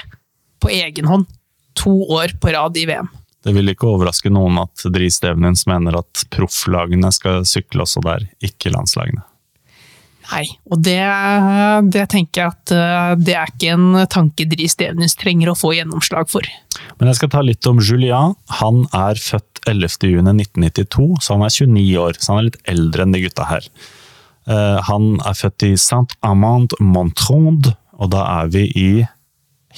på egen hånd to år på rad i VM. Det vil ikke overraske noen at Dris Stevnins mener at profflagene skal sykle også der, ikke landslagene. Nei, og det, det tenker jeg at eh, det er ikke en tanke Dri Stevnins trenger å få gjennomslag for. Men jeg skal ta litt om Julien. Han er født 11.6.1992, så han er 29 år. Så han er litt eldre enn de gutta her. Eh, Han er født i Saint-Amand-Montrond, og da er vi i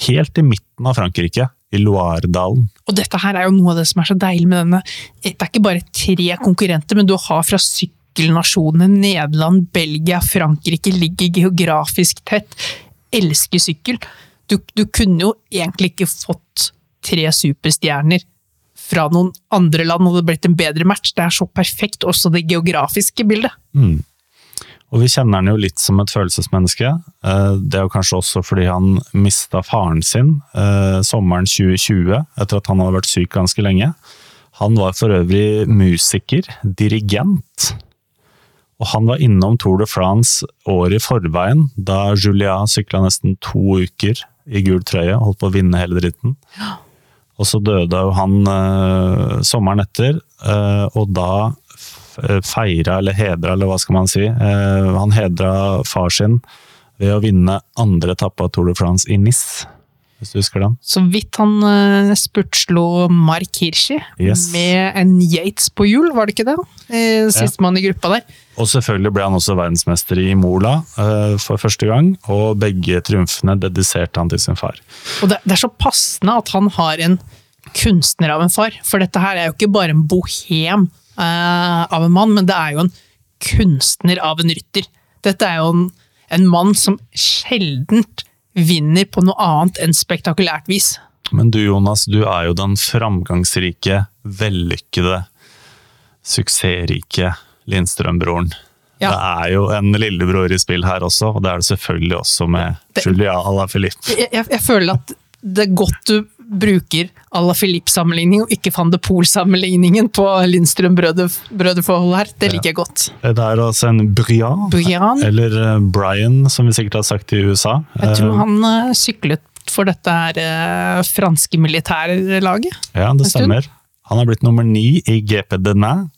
helt i midten av Frankrike, i Loiredalen. Og dette her er jo noe av det som er så deilig med denne. Det er ikke bare tre konkurrenter, men du har fra sykkelnasjonene Nederland, Belgia, Frankrike ligger geografisk tett, elsker sykkel. Du, du kunne jo egentlig ikke fått tre superstjerner fra noen andre land, og det blitt en bedre match. Det er så perfekt, også det geografiske bildet. Og vi kjenner han jo litt som et følelsesmenneske. Eh, Det er jo kanskje også fordi han mista faren sin eh, sommeren 2020, etter at han hadde vært syk ganske lenge. Han var for øvrig musiker, dirigent. Og han var innom Tour de France året i forveien, da Julia sykla nesten to uker i gul trøye, holdt på å vinne hele dritten. Og så døde jo han eh, sommeren etter, og da feira eller hedra, eller hva skal man si. Eh, han hedra far sin ved å vinne andre etappe av Tour de France i Nis, hvis du husker den. Så vidt han uh, spurtslo Mark Hirschi Yes. med en Yates på hjul, var det ikke det? Eh, Sistemann i gruppa der. Og selvfølgelig ble han også verdensmester i Mola eh, for første gang, og begge triumfene dediserte han til sin far. Og det, det er så passende at han har en kunstner av en far, for dette her er jo ikke bare en bohem eh, av en mann, men det er jo en kunstner av en rytter. Dette er jo en, en mann som sjeldent vinner på noe annet enn spektakulært vis. Men du Jonas, du er jo den framgangsrike, vellykkede, suksessrike Lindstrøm-broren. Ja. Det er jo en lillebror i spill her også, og det er det selvfølgelig også med Det- Julia Alaphilippe. Jeg, jeg, jeg føler at det er godt du bruker à la Philippe-sammenligning, og ikke van de Pool-sammenligningen på Lindstrøm-brødreforholdet her. Det liker jeg godt. Det er altså en Brian, Brian? eller eh, Brian, som vi sikkert har sagt i USA. Jeg tror Eh, han eh, syklet for dette her franske militærlaget. Ja, det stemmer. Han er blitt nummer ni i GP Denain,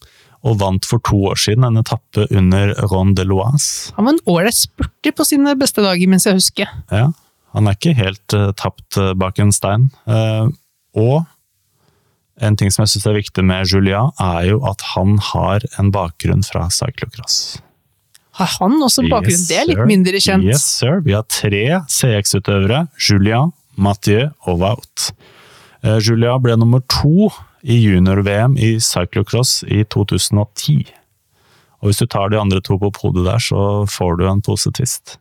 og vant for to år siden en etappe under Ronde Loise. Han var en ålreit spurter på sine beste dager, mens jeg husker. Ja, han er ikke helt uh, tapt eh, bak en stein. Eh, og en ting som jeg syns er viktig med Julia, er jo at han har en bakgrunn fra cyclocross. Har han også en bakgrunn? Yes, det er litt mindre kjent. Yes, sir. Vi har tre CX-utøvere. Julia, Mathieu og Wout. Eh, Julia ble nummer to i junior-VM i cyclocross i 2010. Og hvis du tar de andre to på podiet der, så får du en posetvist.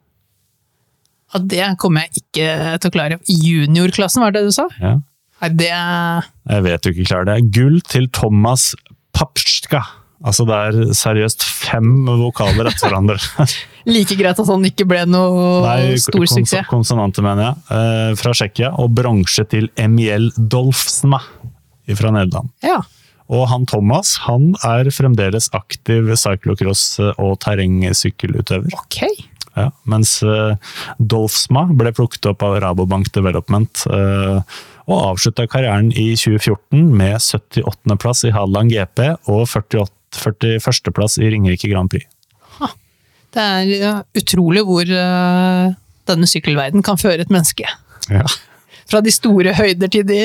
Ja, det kommer jeg ikke til å klare. Juniorklassen, var det du sa? Ja. Nei, det Jeg vet du ikke klarer det. Gull til Thomas Papska. Altså det er seriøst fem vokaler etter hverandre. like greit at han ikke ble noe Nei, stor kons suksess. konsonanter, mener jeg. Eh, fra Tsjekkia. Og bronse til Emiel Dolfsma fra Nederland. Ja. Og han Thomas han er fremdeles aktiv cyclocross- og terrengsykkelutøver. Ok. Ja, mens eh, Dolfsma ble plukket opp av Rabobank Development eh, og avslutta karrieren i 2014 med 78. plass i Hadeland GP og 41. plass i Ringerike Grand Prix. Det er utrolig hvor eh, denne sykkelverden kan føre et menneske. Ja. Fra de store høyder til de,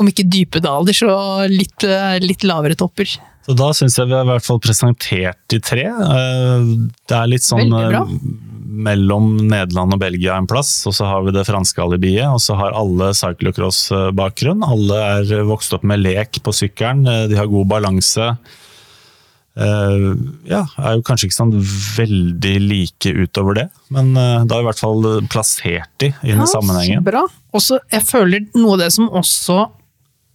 om ikke dype daler, så litt, litt lavere topper. Så da syns jeg vi har i hvert fall presentert de tre. Eh, Det er litt sånn eh, mellom Nederland og Belgia en plass, og så har vi det franske alibiet, og så har alle cyclocross-bakgrunn. Alle er vokst opp med lek på sykkelen, de har god balanse. Ja, er jo kanskje ikke sånn veldig like utover det, men da har i hvert fall plassert de inn Ja, i sammenhengen. så Bra. Også, jeg føler noe av det som også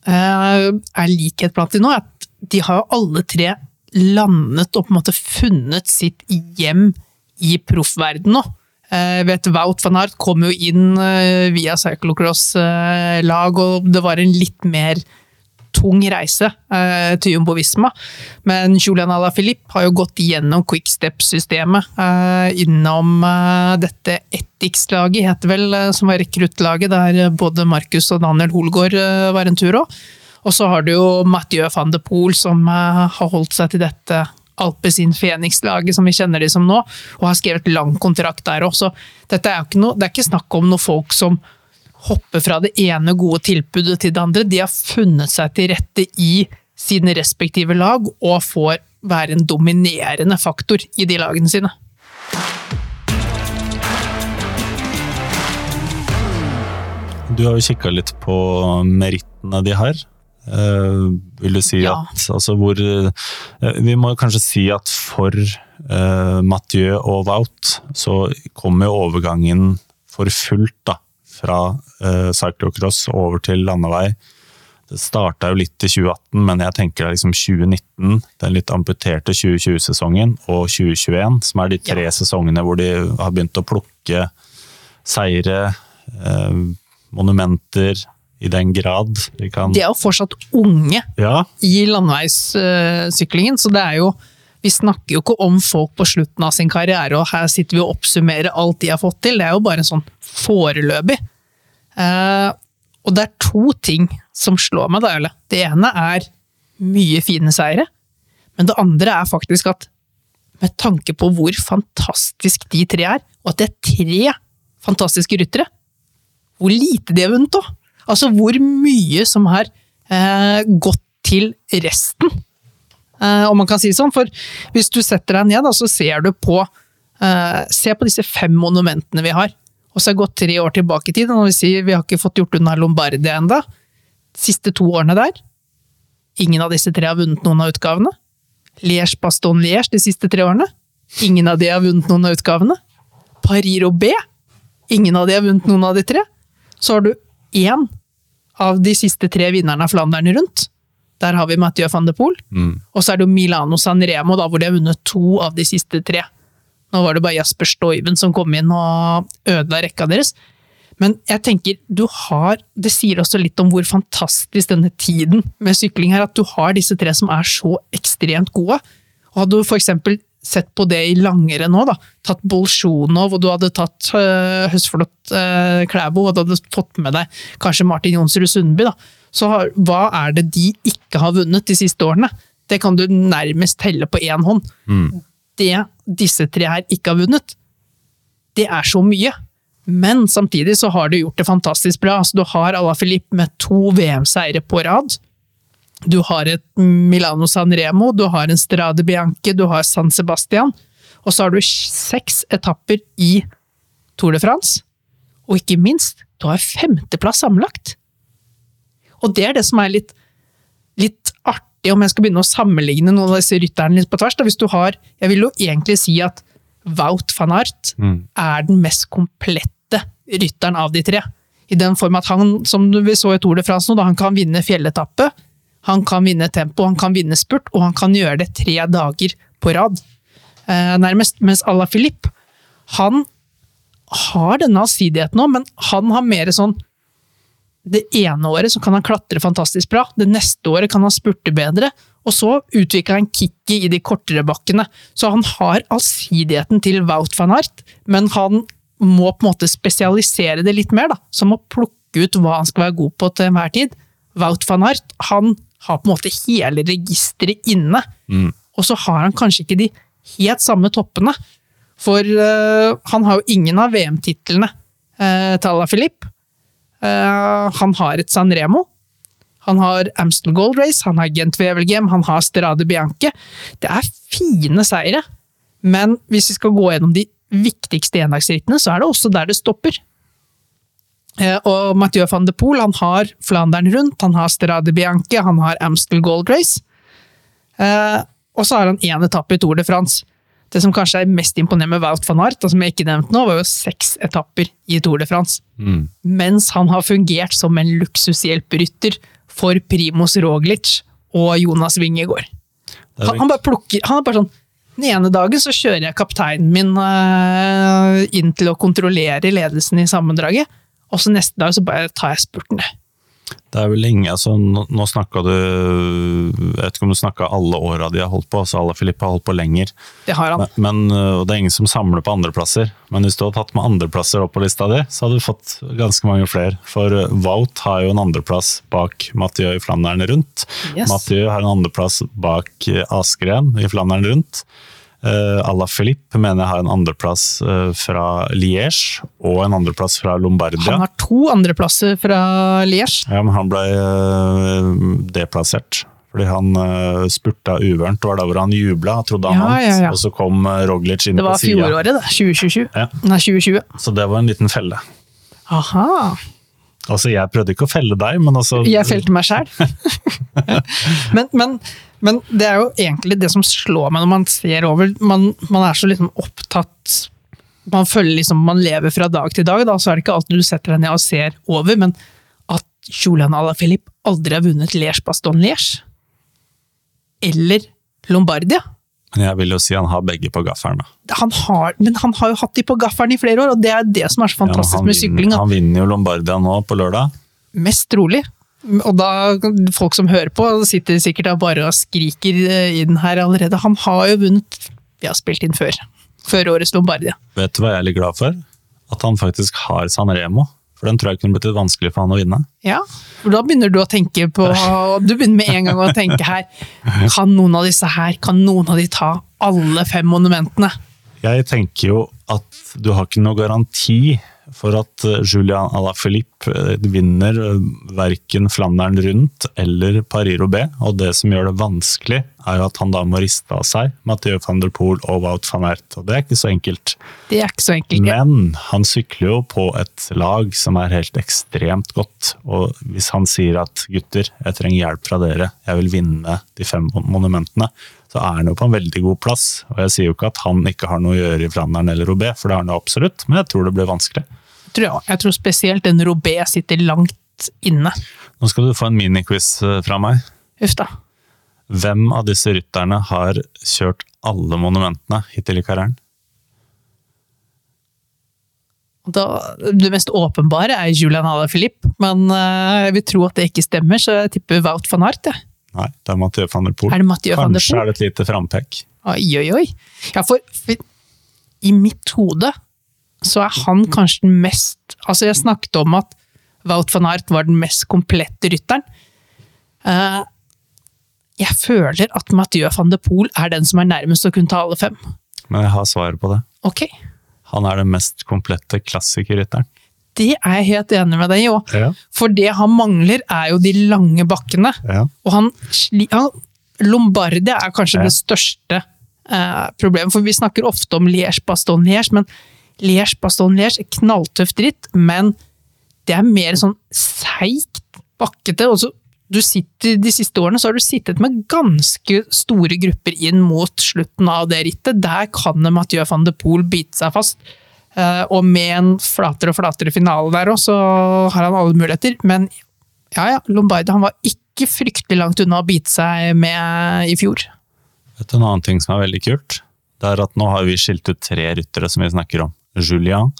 eh, er likhet blant de nå, er at de har jo alle tre landet og på en måte funnet sitt hjem i proffverden nå. Eh, Jeg vet Wout van Aert kom jo inn eh, via cyclocross-lag, og det var en litt mer tung reise eh, til Jumbo Visma. Men Julian Alaphilippe har jo gått gjennom quickstep-systemet. Eh, innom eh, dette Etix-laget, heter vel, eh, som var rekruttlaget, der både Markus og Daniel Holgaard eh, var en tur òg. Og så har du jo Mathieu van de Poel, som eh, har holdt seg til dette Alpezin Phoenix-laget, som vi kjenner de som nå, og har skrevet lang kontrakt der òg. Så dette er jo ikke noe, det er ikke snakk om noen folk som hopper fra det ene gode tilbudet til det andre. De har funnet seg til rette i sine respektive lag, og får være en dominerende faktor i de lagene sine. Du har jo kikka litt på merittene de har. Eh, vil du si Ja. at altså hvor uh, Vi må kanskje si at for uh, Mathieu og Wout så kommer overgangen for fullt da, fra uh, cyclocross over til landevei. Det starta jo litt i 2018, men jeg tenker det er liksom 2019, den litt amputerte 2020-sesongen, og 2021, som er de tre sesongene hvor de har begynt å plukke seire, eh, monumenter, i den grad de kan De er jo fortsatt unge Ja, i landeveissyklingen, så det er jo Vi snakker jo ikke om folk på slutten av sin karriere, og her sitter vi og oppsummerer alt de har fått til. Det er jo bare sånn foreløpig. Eh, og det er to ting som slår meg, da, Øle. Det ene er mye fine seire, men det andre er faktisk at med tanke på hvor fantastisk de tre er, og at det er tre fantastiske ryttere, hvor lite de har vunnet òg. Altså hvor mye som har eh, gått til resten. Eh, om man kan si det sånn. For hvis du setter deg ned, så ser du på eh, Se på disse fem monumentene vi har. Og så har jeg gått tre år tilbake i tid, og vi sier vi har ikke fått gjort unna Lombardia enda. Siste to årene der. Ingen av disse tre har vunnet noen av utgavene. Liège, Baston, Liège de siste tre årene. Ingen av de har vunnet noen av utgavene. Paris-Roubais. Ingen av de har vunnet noen av de tre. Så har du én av de siste tre vinnerne av Flandern rundt. Der har vi Mathieu van de Poel. Og så er det jo Milano San Remo, da, hvor de har vunnet to av de siste tre. Nå var det bare Jasper Stoiven som kom inn og ødela rekka deres. Men jeg tenker, du har Det sier også litt om hvor fantastisk denne tiden med sykling er, at du har disse tre som er så ekstremt gode. Og hadde du for eksempel sett på det i langere nå, da, tatt Bolsjunov, og du hadde tatt uh, Høstflot uh, Klæbo, og du hadde fått med deg kanskje Martin Jonsrud Sundby, da, så har, hva er det de ikke har vunnet de siste årene? Det kan du nærmest telle på én hånd. Det disse tre her ikke har vunnet, det er så mye. Men samtidig så har du gjort det fantastisk bra. Altså, du har Ala Filip med to VM-seire på rad. Du har et Milano San Remo, du har en Strade Bianche, du har San Sebastian. Og så har du seks etapper i Tour de France. Og ikke minst, du har femteplass sammenlagt. Og det er det som er litt, litt artig, om jeg skal begynne å sammenligne noen av disse rytterne litt på tvers. Da. Hvis du har, jeg vil jo egentlig si at Wout van Aert er den mest komplette rytteren av de tre. I den form at han, som vi så i Tour de France nå, da, han kan vinne fjelletappe, han kan vinne tempo, han kan vinne spurt, og han kan gjøre det tre dager på rad. Eh, nærmest. Mens Ala Filip, han har denne allsidigheten nå, men han har mer sånn det ene året så kan han klatre fantastisk bra, det neste året kan han spurte bedre, og så utvikler han kicket i de kortere bakkene. Så han har allsidigheten til Wout van Art, men han må på en måte spesialisere det litt mer, da. Som å plukke ut hva han skal være god på til enhver tid. Wout van Art han har på en måte hele registeret inne. Og så har han kanskje ikke de helt samme toppene. For uh, han har jo ingen av VM-titlene uh, til Ala Filip. Uh, han har et San Remo. Han har Amstel Gold Race, han har Gent Wevelgem, han har Strade Bianche. Det er fine seire, men hvis vi skal gå gjennom de viktigste endagsrittene, så er det også der det stopper. Eh, Og Mathieu van de Poel han har Flandern rundt, han har Strade Bianche, han har Amstel Gold Race. Eh, og så har han én etappe i Tour de France. Det som kanskje er mest imponerende med Wout van Aert, som jeg ikke nevnte nå, var jo seks etapper i Tour de France. Mm. Mens han har fungert som en luksushjelperytter for Primoz Roglic og Jonas Wingegård. Han, han bare plukker Han er bare sånn Den ene dagen så kjører jeg kapteinen min eh, inn til å kontrollere ledelsen i sammendraget, og så neste dag så bare tar jeg spurten. Det er vel lenge, altså Nå, snakka du Jeg vet ikke om du snakka alle åra de har holdt på, altså alle Filippe har holdt på lenger. Det har han. Men, øh, og det er ingen som samler på andreplasser. Men hvis du hadde tatt med andreplasser opp på lista di, så hadde du fått ganske mange flere. For øh, Wout har jo en andreplass bak Mathieu i Flandern rundt. Yes. Mathieu har en andreplass bak Askeren Askren i Flandern rundt. Uh, la Philippe mener jeg har en andreplass uh, fra Liège og en andreplass fra Lombardia. Han har to andreplasser fra Liège. Ja, men han ble øh, deplassert. Fordi han spurta uvørent. Det var da hvor han jubla og trodde han Ja, vant. ja, ja. Og så kom Roglic inn Det var fjoråret, det. 2027. Ja. Nei, 2020. Så det var en liten felle. Aha. Altså, jeg prøvde ikke å felle deg, men altså Jeg felte meg sjæl. men, men, men det er jo egentlig det som slår meg når man ser over. Man, man er så liksom opptatt Man føler liksom man lever fra dag til dag, da, så er det ikke alltid du setter deg ned og ser over, men at Julian Alaphilippe aldri har vunnet Liège-Baston-Liège, eller Lombardia Men jeg vil jo si han har begge på gaffelen. han har, Men han har jo hatt de på gaffelen i flere år, og det er det som er så fantastisk ja, med sykling. han vinner jo Lombardia nå på lørdag. Mest trolig. Og da, folk som hører på, sitter sikkert da bare og skriker i inn her allerede. Han har jo vunnet Vi har spilt inn før. Før årets Lombardia. Vet du hva jeg er litt glad for? At han faktisk har San Remo. For den tror jeg kunne blitt litt vanskelig for han å vinne. Ja, for da begynner du å tenke på Du begynner med en gang å tenke her Kan noen av disse her, kan noen av de ta alle fem monumentene? Jeg tenker jo at du har ikke noe garanti for at eh, Julian Alaphilippe eh, vinner eh, verken Flandern rundt eller Paris-Roubaix. Og det som gjør det vanskelig, er at han da må riste av seg Mathieu van der Poel og Wout van Aert. Og det er ikke så enkelt. Det er ikke så enkelt. Men han sykler jo på et lag som er helt ekstremt godt. Og hvis han sier at gutter, jeg trenger hjelp fra dere, jeg vil vinne de fem monumentene, så er han jo på en veldig god plass. Og jeg sier jo ikke at han ikke har noe å gjøre i Flandern eller Roubaix, for det har han jo absolutt, men jeg tror det blir vanskelig. Tror jeg, tror spesielt den Robé sitter langt inne. Nå skal du få en miniquiz eh, fra meg. Uff da. Hvem av disse rytterne har kjørt alle monumentene hittil i karrieren? Da, det mest åpenbare er Julian Alaphilippe, men eh, jeg vil tro at det ikke stemmer, så jeg tipper Wout van Aert. jeg. Nei, det er Mathieu van der Poel. Er det Mathieu van der Kanskje Poel? er det et lite frampekk. Oi, oi, oi. Ja, for i mitt hode så er han kanskje den mest Altså, jeg snakket om at Wout van Aert var den mest komplette rytteren. Eh, jeg føler at Mathieu van de Poel er den som er nærmest å kunne ta alle fem. Men jeg har svaret på det. Ok, Han er den mest komplette klassikerrytteren. det er jeg helt enig med deg i òg. Ja. For det han mangler, er jo de lange bakkene. Ja. Og han, han Lombardia er kanskje Ja. det største eh, problemet, for vi snakker ofte om Liège-Baston-Liège, men Liège-Baston-Liège knalltøff knalltøft ritt, men det er mer sånn seigt, bakkete. og du sitter, De siste årene så har du sittet med ganske store grupper inn mot slutten av det rittet. Der kan Mathieu van de Poel bite seg fast. Eh, og med en flatere og flatere finale der òg, så har han alle muligheter. Men ja, ja, Lombardi han var ikke fryktelig langt unna å bite seg med i fjor. Vet du en annen ting som er veldig kult? Det er at nå har vi skilt ut tre ryttere som vi snakker om. Julian,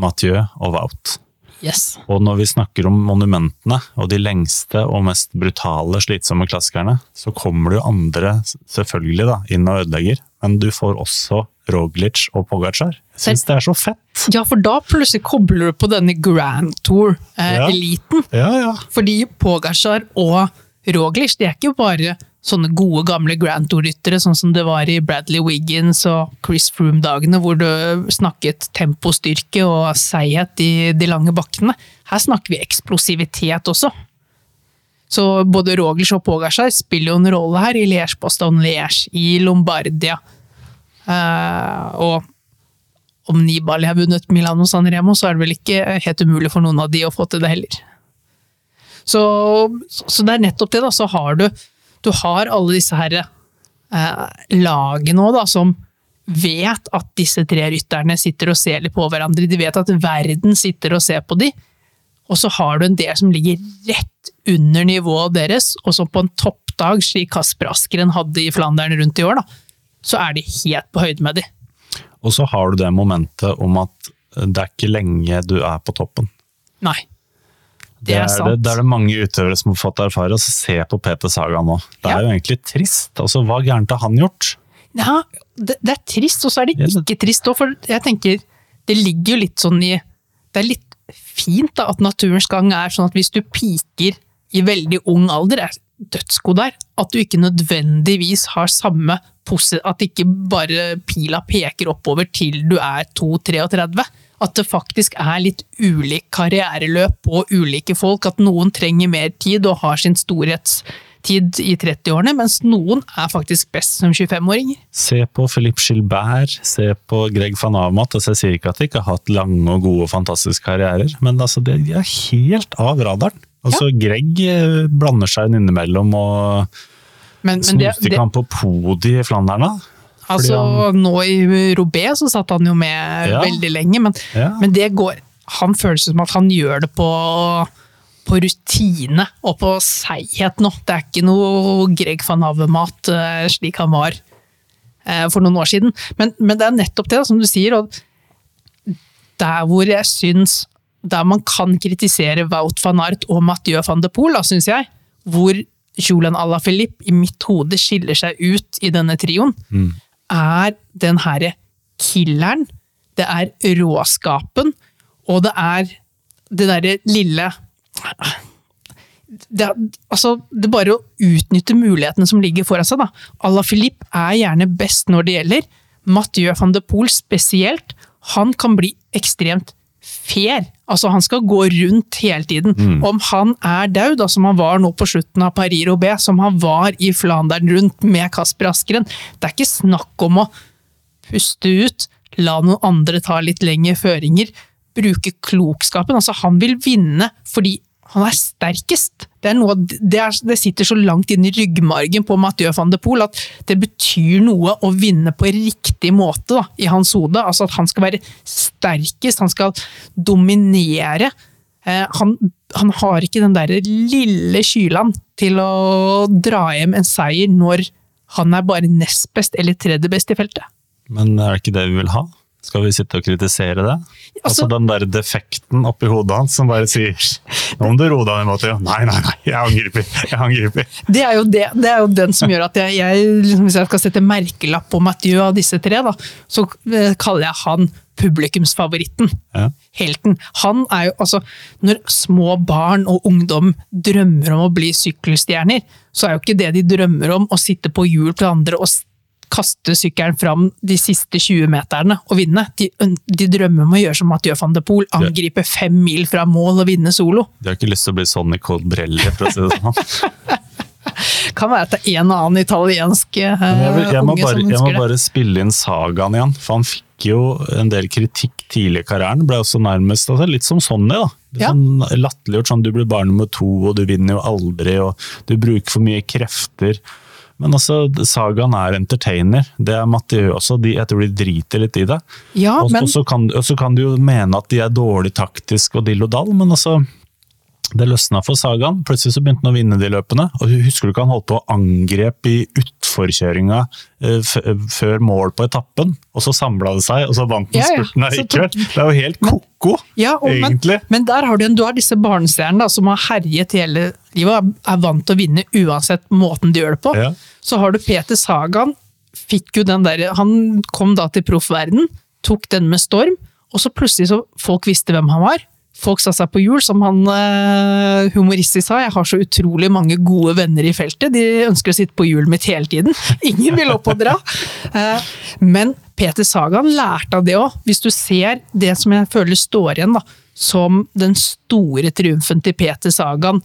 Mathieu og Wout. Yes. Og når vi snakker om monumentene og de lengste og mest brutale, slitsomme klassikerne, så kommer det jo andre selvfølgelig da, inn og ødelegger. Men du får også Roglic og Pogacar. Jeg syns det er så fett! Ja, for da plutselig kobler du på denne Grand Tour-eliten. Ja, ja. Fordi Pogacar og Roglic de er ikke bare sånne gode, gamle Grand Tour-ryttere, sånn som det var i Bradley Wiggins og Chris Froome-dagene, hvor du snakket tempostyrke og seighet i de lange bakkene. Her snakker vi eksplosivitet også. Så både Roglic og Pogacar spiller jo en rolle her, i Liège-Baston-Liège, i Lombardia. Uh, og, om Nibali har vunnet Milano San Remo, så er det vel ikke helt umulig for noen av de å få til det heller. Så, så det er nettopp det, da. Så har du, du har alle disse her eh, lagene nå, da, som vet at disse tre rytterne sitter og ser litt på hverandre. De vet at verden sitter og ser på de. Og så har du en del som ligger rett under nivået deres, og som på en toppdag, slik Kasper Askeren hadde i Flandern rundt i år, da, så er de helt på høyde med de. Og så har du det momentet om at det er ikke lenge du er på toppen. Nei. Det er, det, det, er det mange utøvere som har fått erfare. Altså, se på Peter Saga nå. Det er Ja. jo egentlig trist. Altså, hva gærent har han gjort? Ja, det, det er trist, og så er det ikke trist òg, for jeg tenker det ligger jo litt sånn i Det er litt fint da, at naturens gang er sånn at hvis du piker i veldig ung alder, er dødsgod der. At du ikke nødvendigvis har samme At ikke bare pila peker oppover til du er 2-33. At det faktisk er litt ulik karriereløp på ulike folk. At noen trenger mer tid og har sin storhetstid i 30-årene, mens noen er faktisk best som 25-åringer. Se på Philippe Gilbert, se på Greg van Amat. Altså, jeg sier ikke at de ikke har hatt lange og gode og fantastiske karrierer, men altså, de er helt av radaren. Altså, Greg eh, blander seg inn innimellom og Men, men snuste han på podiet i Flandern, altså, nå i Robé så satt han jo med Ja. veldig lenge, men, Ja. men det går Han føles som at han gjør det på, på rutine og på seighet nå. Det er ikke noe Greg van Havemat eh, slik han var eh, for noen år siden. Men, men det er nettopp det, som du sier. og der hvor jeg syns Der man kan kritisere Wout van Art og Mathieu van de Poel, syns jeg, hvor Julian Alaphilippe i mitt hode skiller seg ut i denne trioen, er den herre killeren, det er råskapen, og det er det derre lille det, altså, det er bare å utnytte mulighetene som ligger foran seg. da. Alaphilippe er gjerne best når det gjelder. Mathieu van de Poel spesielt. Han kan bli ekstremt fair. Altså, han skal gå rundt hele tiden. Om han er daud, som han var nå på slutten av Paris-Roubais, som han var i Flandern rundt med Kasper Askeren, det er ikke snakk om å puste ut, la noen andre ta litt lengre føringer, bruke klokskapen. Altså, han vil vinne fordi han er sterkest. Det, noe, det, er, det sitter så langt inn i ryggmargen på Mathieu van de Poel at det betyr noe å vinne på riktig måte da, i hans hode. Altså at han skal være sterkest, han skal dominere. Eh, han, han har ikke den der lille kylan til å dra hjem en seier når han er bare nest best eller tredje best i feltet. Men er det ikke det vi vil ha? Skal vi sitte og kritisere det? Altså, Altså- Den der defekten oppi hodet hans som bare sier Nå må du roe deg ned, Matheo. Nei, nei, nei, jeg angriper. Jeg angriper. Det er jo, det, det er jo den som gjør at jeg, jeg liksom, hvis jeg skal sette merkelapp på Mathieu av disse tre, da, så eh, kaller jeg han publikumsfavoritten. Ja. Helten. Han er jo altså Når små barn og ungdom drømmer om å bli sykkelstjerner, så er jo ikke det de drømmer om å sitte på hjul til andre og kaste sykkelen fram de siste 20 meterne og vinne. De, de drømmer om å gjøre som Mathieu van de Poel, angripe fem mil fra mål og vinne solo. De har ikke lyst til å bli Sonny Colbrelli, for å si det sånn. Kan være at det er en og annen italiensk uh, jeg, vil, jeg, må unge bare, som jeg må bare spille inn sagaen igjen, for han fikk jo en del kritikk tidlig i karrieren. Ble også nærmest altså, litt som Sonny, da. Ja. Sånn latterliggjort sånn du blir bare nummer to, og du vinner jo aldri, og du bruker for mye krefter. Men altså, sagaen er entertainer. Det er Mathieu også. De, jeg tror de driter litt i det. Ja, og, men- så kan, kan du jo mene at de er dårlig taktisk og dill og dall, men altså det løsna for Sagaen. Plutselig så begynte han å vinne de løpene. og Husker du ikke han holdt på å angrep i utforkjøringa eh, før mål på etappen? Og så samla det seg, og så vant han Ja, ja. spurten allikevel. Det er jo helt ko-ko, Ja, egentlig. men, men der har du, en, du har disse barnestjernene som har herjet hele livet, er vant til å vinne uansett måten de gjør det på. Ja. Så har du Peter Sagan, fikk jo den der, han kom da til proffverden, tok den med storm, og så plutselig så folk visste hvem han var. Folk sa seg på hjul, som han eh, humoristisk sa. Jeg har så utrolig mange gode venner i feltet. De ønsker å sitte på hjulet mitt hele tiden. Ingen vil opp og dra. Eh, men Peter Sagan lærte av det òg. Hvis du ser det som jeg føler står igjen da, som den store triumfen til Peter Sagan,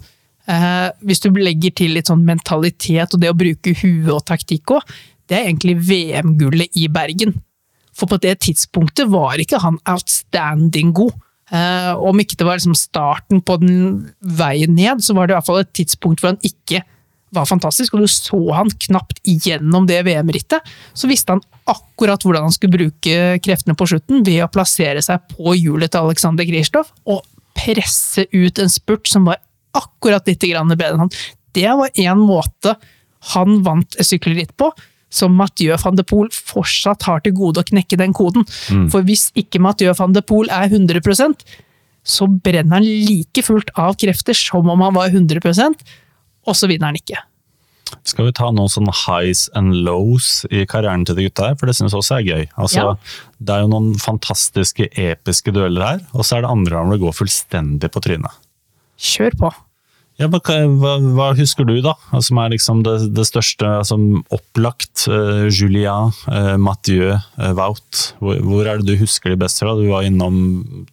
eh, hvis du legger til litt sånn mentalitet og det å bruke huet og taktikk òg, det er egentlig VM-gullet i Bergen. For på det tidspunktet var ikke han outstanding god. Eh, om ikke det var liksom starten på den veien ned, så var det i hvert fall et tidspunkt hvor han ikke var fantastisk, og du så han knapt gjennom det VM-rittet. Så visste han akkurat hvordan han skulle bruke kreftene på slutten, ved å plassere seg på hjulet til Alexander Kristoff og presse ut en spurt som var akkurat litt bedre enn han. Det var én måte han vant et sykkelritt på, som Mathieu van de Poel fortsatt har til gode å knekke den koden. Mm. For hvis ikke Mathieu van de Poel er 100% så brenner han like fullt av krefter som om han var 100% og så vinner han ikke. Skal vi ta noen sånne highs and lows i karrieren til de gutta her, for det synes jeg også er gøy. Altså, ja. Det er jo noen fantastiske, episke dueller her, og så er det andre ganger det går fullstendig på trynet. Kjør på. Ja, hva, hva, husker du, da? Som er liksom det, det største altså, opplagt? Uh, Julia, uh, Mathieu, uh, Wout. Hvor, hvor, er det du husker de best fra? Du var innom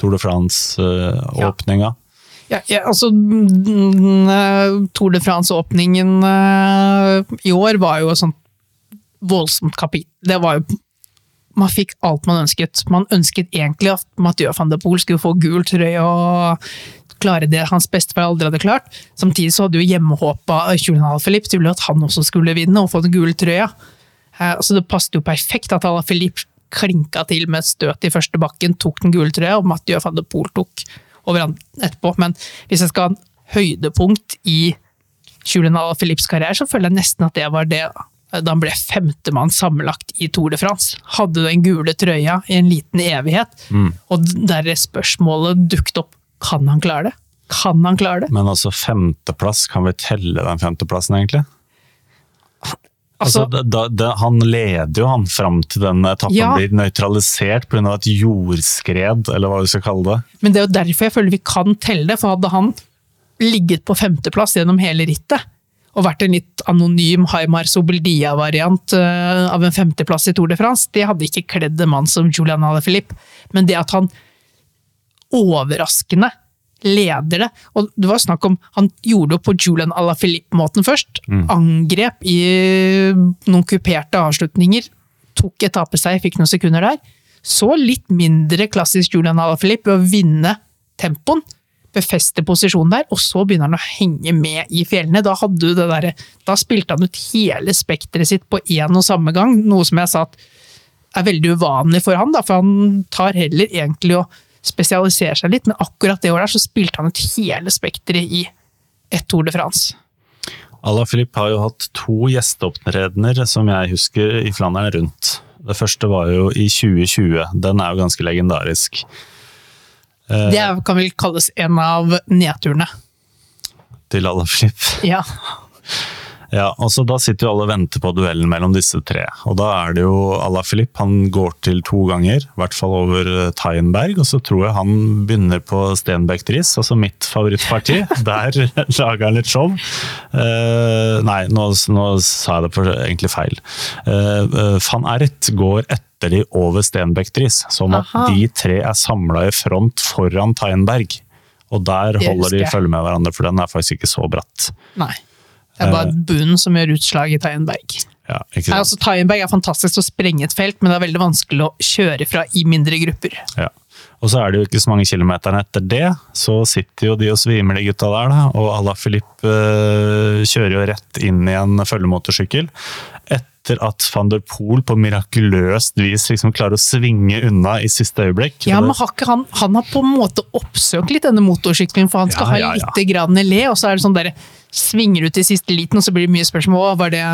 Tour de France-åpninga. Ja. Ja, ja, altså Tour de France-åpningen i år var jo et sånt voldsomt kapittel. Det var jo Man fikk alt man ønsket. Man ønsket egentlig at Mathieu van de Poel skulle få gul trøye og klare det hans bestefar aldri hadde klart. Samtidig så hadde jo hjemmehåpa Julian Alaphilippe til at han også skulle vinne og få den gule trøya. Uh, så det passet jo perfekt at Alaphilippe klinka til med et støt i første bakken, tok den gule trøya, og Mathieu van de Poel tok over han etterpå. Men hvis jeg skal ha en høydepunkt i Julian Alaphilippes karriere, så føler jeg nesten at det var det da han ble femtemann sammenlagt i Tour de France. Hadde den gule trøya i en liten evighet, mm. og der spørsmålet dukket opp kan han klare det. Kan han klare det? Men altså femteplass, kan vi telle den femteplassen, egentlig? Altså, altså da, da, han leder jo han fram til den etappen ja. blir nøytralisert pga. et jordskred, eller hva vi skal kalle det. Men det er jo derfor jeg føler vi kan telle det, for hadde han ligget på femteplass gjennom hele rittet, og vært en litt anonym Haimar Sobeldia-variant uh, av en femteplass i Tour de France, det hadde ikke kledd en mann som Julian Alaphilippe. Men det at han overraskende ledere. Og det var snakk om Han gjorde det på Julian Alaphilippe-måten først. Mm. Angrep i noen kuperte avslutninger. Tok etappeseier, fikk noen sekunder der. Så litt mindre klassisk Julian Alaphilippe ved å vinne tempoen. Befeste posisjonen der, og så begynner han å henge med i fjellene. Da, der, da spilte han ut hele spekteret sitt på én og samme gang, noe som jeg sa er veldig uvanlig for han, da, for han tar heller egentlig og spesialisere seg litt, men akkurat det året der så spilte han ut hele spekteret i ett Tour de France. Ala Filip har jo hatt to gjesteopptredener som jeg husker i Flandern rundt. Det første var jo i 2020. Den er jo ganske legendarisk. Det kan vel kalles en av nedturene. Til Ala Filip? Ja. Ja, altså Da sitter jo alle og venter på duellen mellom disse tre. Og Da er det jo Ala Filip. Han går til to ganger, i hvert fall over eh, Tyenberg. Og så tror jeg han begynner på Stenbeck-Dris, altså mitt favorittparti. Der lager han litt show. Uh, nei, nå, nå, sa jeg det for egentlig feil. Uh, Van Ert går etter de over Stenbeck-Dris, sånn at Aha. de tre er samla i front foran Tyenberg. Og der holder de følge med hverandre, for den er faktisk ikke så bratt. Nei. Det er bare bunnen som gjør utslag i Tyenberg. Ja, altså, Tyenberg er fantastisk å sprenge et felt, men det er veldig vanskelig å kjøre fra i mindre grupper. Ja. Og så er det jo ikke så mange kilometerne etter det, så sitter jo de og svimer, de gutta der. da, Og Ala Filip øh, kjører jo rett inn i en følgemotorsykkel. Etter at van der Poel på mirakuløst vis liksom klarer å svinge unna i siste øyeblikk. Ja, men har han, han har på en måte oppsøkt litt denne motorsykkelen, for han skal ja, ja, ja. ha litt grann le, og så er det sånn derre svinger ut i siste liten, og så blir det mye spørsmål. Var det,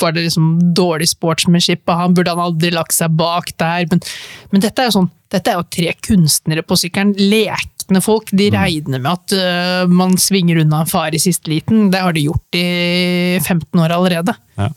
var det liksom dårlig sportsmanship av han? Burde han aldri lagt seg bak der? Men, men dette er jo sånn, dette er jo tre kunstnere på sykkelen. Lekne folk. De mm. regner med at uh, man svinger unna en far i siste liten. Det har de gjort i 15 år allerede. Ja.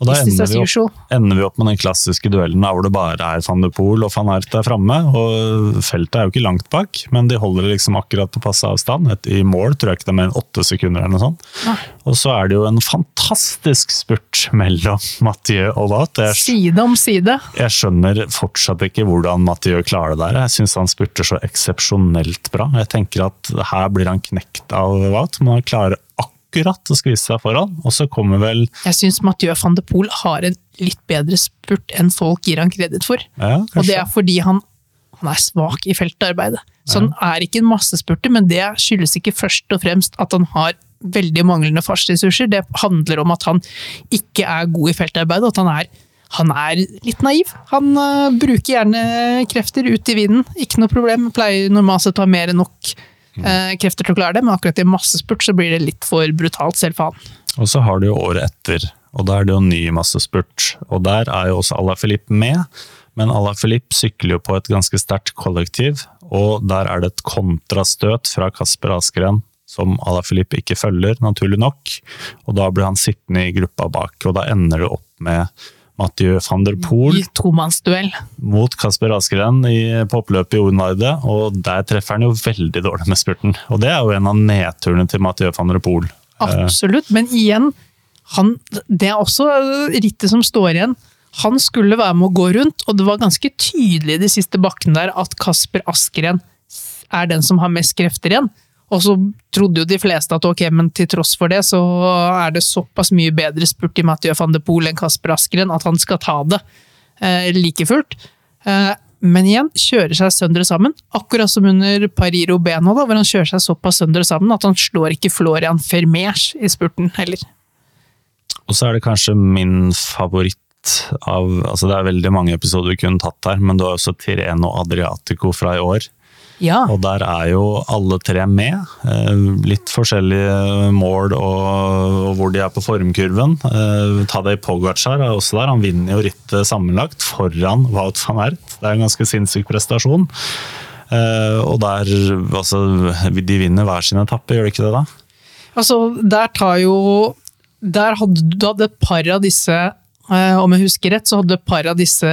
Og da ender vi, opp, ender vi, opp, med den klassiske duellen hvor det bare er van de Poel og van Ert er framme. Og feltet er jo ikke langt bak, men de holder det liksom akkurat på passe avstand. Et, I mål tror jeg ikke det er mer enn åtte sekunder eller noe sånt. Ja. Og så er det jo en fantastisk spurt mellom Mathieu og Wout. Side om side. Jeg skjønner fortsatt ikke hvordan Mathieu klarer det der. Jeg syns han spurter så eksepsjonelt bra. Jeg tenker at her blir han knekt av Wout, men han klarer akkurat akkurat å skvise seg foran, og så kommer vel Jeg syns Mathieu van de Poel har en litt bedre spurt enn folk gir han kreditt for. ja, Og det er fordi han, han er svak i feltarbeidet. Så han er ikke en massespurter, men det skyldes ikke først og fremst at han har veldig manglende fartsressurser. Det handler om at han ikke er god i feltarbeidet, og at han er, han er litt naiv. Han uh, bruker gjerne krefter ut i vinden, ikke noe problem. Pleier normalt sett å ha mer enn nok øh, krefter til å klare det, men akkurat i massespurt så blir det litt for brutalt, selv for han. Og så har du jo året etter, og da er det jo ny massespurt. Og der er jo også Alaphilippe med, men Alaphilippe sykler jo på et ganske sterkt kollektiv, og der er det et kontrastøt fra Kasper Askeren som Alaphilippe ikke følger, naturlig nok. Og da blir han sittende i gruppa bak, og da ender det opp med Mathieu van der Poel I tomannsduell. mot Kasper Askeren i, oppløpet i Odenvarde, og der treffer han jo veldig dårlig med spurten. Og det er jo en av nedturene til Mathieu van der Poel. Absolutt, men igjen, han, det er også rittet som står igjen. Han skulle være med å gå rundt, og det var ganske tydelig de siste bakkene der at Kasper Askeren er den som har mest krefter igjen. Og så trodde jo de fleste at ok, men til tross for det, så er det såpass mye bedre spurt i Mathieu van de Poel enn Kasper Askeren at han skal ta det eh, like fullt. Eh, men igjen, kjører seg søndre sammen. Akkurat som under Paris-Roubaix da, hvor han kjører seg såpass søndre sammen at han slår ikke Florian Fermers i spurten heller. Og så er det kanskje min favoritt av altså Det er veldig mange episoder vi kunne tatt her, men du har også Tireno Adriatico fra i år. Ja, Og der er jo alle tre med. Eh, Litt forskjellige mål og, hvor de er på formkurven. Eh, Tadej Pogacar er også der. Han vinner jo rittet sammenlagt foran Wout van Ert. Det er en ganske sinnssyk prestasjon. Eh, Og der altså, De vinner hver sin etappe, gjør de ikke det da? altså der tar jo Der hadde du hadde et par av disse, om jeg husker rett, så hadde et par av disse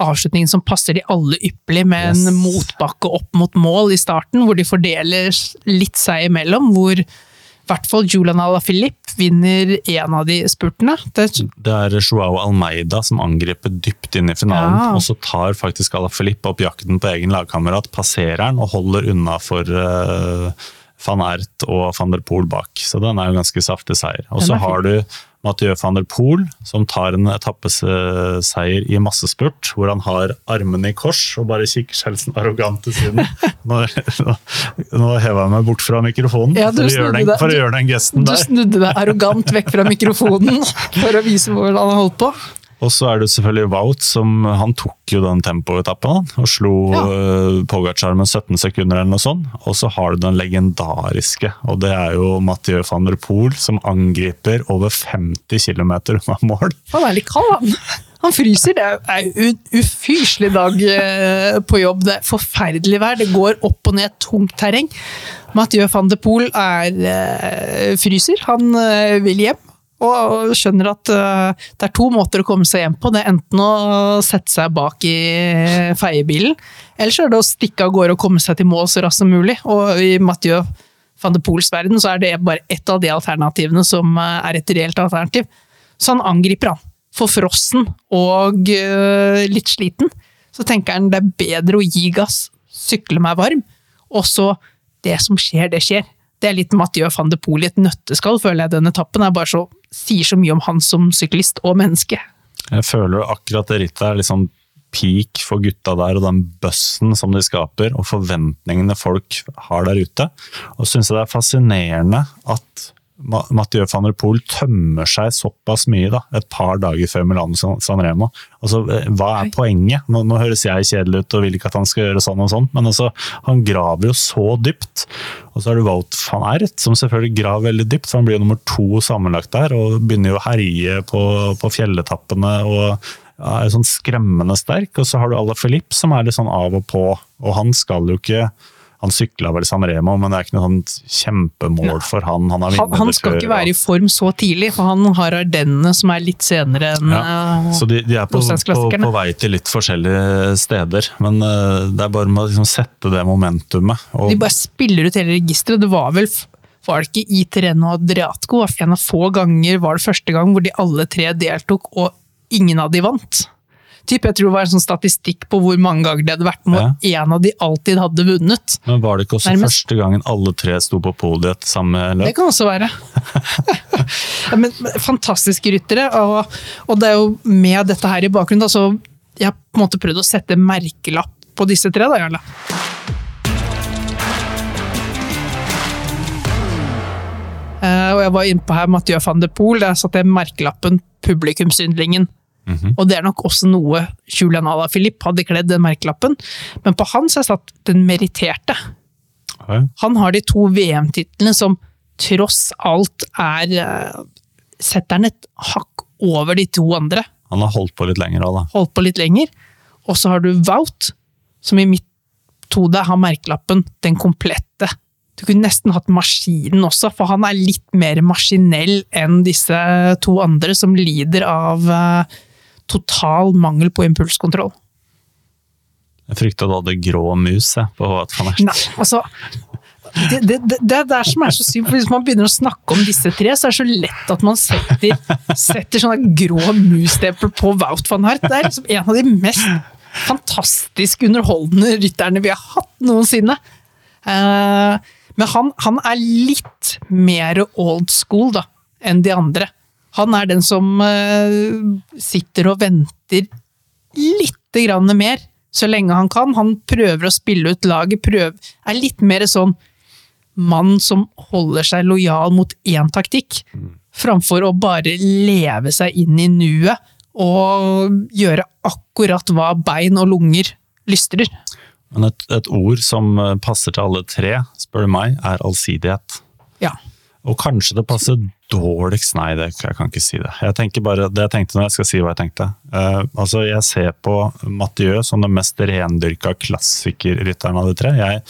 avslutningene som passer de alle ypperlig, med Yes. en motbakke opp mot mål i starten, hvor de fordeler litt seg imellom, hvor i hvert fall Julian Alaphilippe vinner en av de spurtene. Det, Det er Joao Almeida som angriper dypt inn i finalen, Ja. og så tar faktisk Alaphilippe opp jakten på egen lagkamerat, passerer han og holder unna for uh, van Ert og van der Poel bak. Så den er jo ganske saftig seier. Og så har du Mathieu van der Poel, som tar en etappeseier i massespurt, hvor han har armene i kors og bare kikker Skjelsen arrogant til siden. Nå, nå, nå hever jeg meg bort fra mikrofonen Ja, for, å den, for å gjøre den gesten du der. snudde deg arrogant vekk fra mikrofonen for å vise hvordan han holdt på. Og så er det selvfølgelig Wout, som han tok jo den tempoetappen og slo Ja. ja. Pogacar med 17 sekunder eller noe sånt. Og så har du den legendariske, og det er jo Mathieu van der Poel, som angriper over 50 km unna mål. Han er litt kald, han. Han fryser. Det er en ufyselig dag eh, på jobb. Det er forferdelig vær. Det går opp og ned tungt terreng. Mathieu van de Poel er eh, fryser. Han eh, vil hjem. Og skjønner at eh, det er to måter å komme seg hjem på. Det er enten å sette seg bak i feiebilen, eller så er det å stikke av gårde og komme seg til mål så raskt som mulig. Og i Mathieu van de Poels verden så er det bare ett av de alternativene som eh, er et reelt alternativ. Så han angriper han. Forfrossen og øh, litt sliten. Så tenker han det er bedre å gi gass, sykle meg varm, og så det som skjer, det skjer. Det er litt Mathieu van de Poel i et nøtteskall, føler jeg den etappen. er bare så, sier så mye om han som syklist og menneske. Jeg føler akkurat det rittet er liksom peak for gutta der, og den bøssen som de skaper, og forventningene folk har der ute. Og syns det er fascinerende at Mathieu van der Poel tømmer seg såpass mye da, et par dager før Milano San Remo. Altså, eh, hva er poenget? Nå, nå høres jeg kjedelig ut og vil ikke at han skal gjøre sånn og sånn, men altså, han graver jo så dypt. Og så har du Wout van Ert, som selvfølgelig graver veldig dypt, for han blir jo nummer to sammenlagt der, og begynner jo å herje på, på fjelletappene. og ja, er sånn skremmende sterk, og så har du Ala Filip som er litt sånn av og på, og han skal jo ikke han sykla vel San Remo, men det er ikke noe sånt kjempemål for han. Han, har Han, han skal ikke være i form så tidlig, for han har Ardennene som er litt senere enn ja. øh, Så de, de er på, på, på vei til litt forskjellige steder, men eh, det er bare med å liksom sette det momentumet. Og, De bare spiller ut hele registeret. Det var vel var det ikke i Terreno Adriatico? En av få ganger var det første gang hvor de alle tre deltok, og ingen av de vant. Typ, Jeg tror det var en sånn statistikk på hvor mange ganger det hadde vært med, og én av de alltid hadde vunnet. Men var det ikke også Nærmest. første gangen alle tre sto på podiet etter samme Det kan også være. ja, men, men fantastiske ryttere, og, og det er jo med dette her i bakgrunnen, da, så jeg har på en måte prøvd å sette merkelapp på disse tre, da, Jarle. Uh, og jeg var inne på her Mathieu van de Poel, der satte jeg merkelappen 'publikumsyndlingen'. Og det er nok også noe Julian Alaphilippe hadde kledd, den merkelappen. Men på han så jeg satt den meritterte. Han har de to VM-titlene som tross alt er eh, Setter han et hakk over de to andre. Han har holdt på litt lenger da. Holdt på litt lenger. Og så har du Wout, som i mitt hode har merkelappen 'den komplette'. Du kunne nesten hatt maskinen også, for han er litt mer maskinell enn disse to andre som lider av eh, total mangel på impulskontroll. Jeg frykta du hadde grå mus jeg, på Aert. Nei, altså det, det, det, det er det som er så synd, for hvis man begynner å snakke om disse tre, så er det så lett at man setter, setter sånne grå mus-stempel på Wout van Hart. Det er liksom en av de mest fantastisk underholdende rytterne vi har hatt noensinne. Eh, men han, han er litt mer old school da, enn de andre. Han er den som eh, sitter og venter litt grann mer, så lenge han kan. Han prøver å spille ut laget, prøver, er litt mer sånn mann som holder seg lojal mot én taktikk, framfor å bare leve seg inn i nuet og gjøre akkurat hva bein og lunger lystrer. Men et, et ord som eh, passer til alle tre, spør du meg, er allsidighet. Ja. Og kanskje det passer dårligst Nei, det, jeg kan ikke si det. Jeg tenker bare det jeg tenkte når jeg skal si hva jeg tenkte. Uh, altså, Jeg ser på Mathieu som den mest rendyrka klassikerrytteren av de tre. Jeg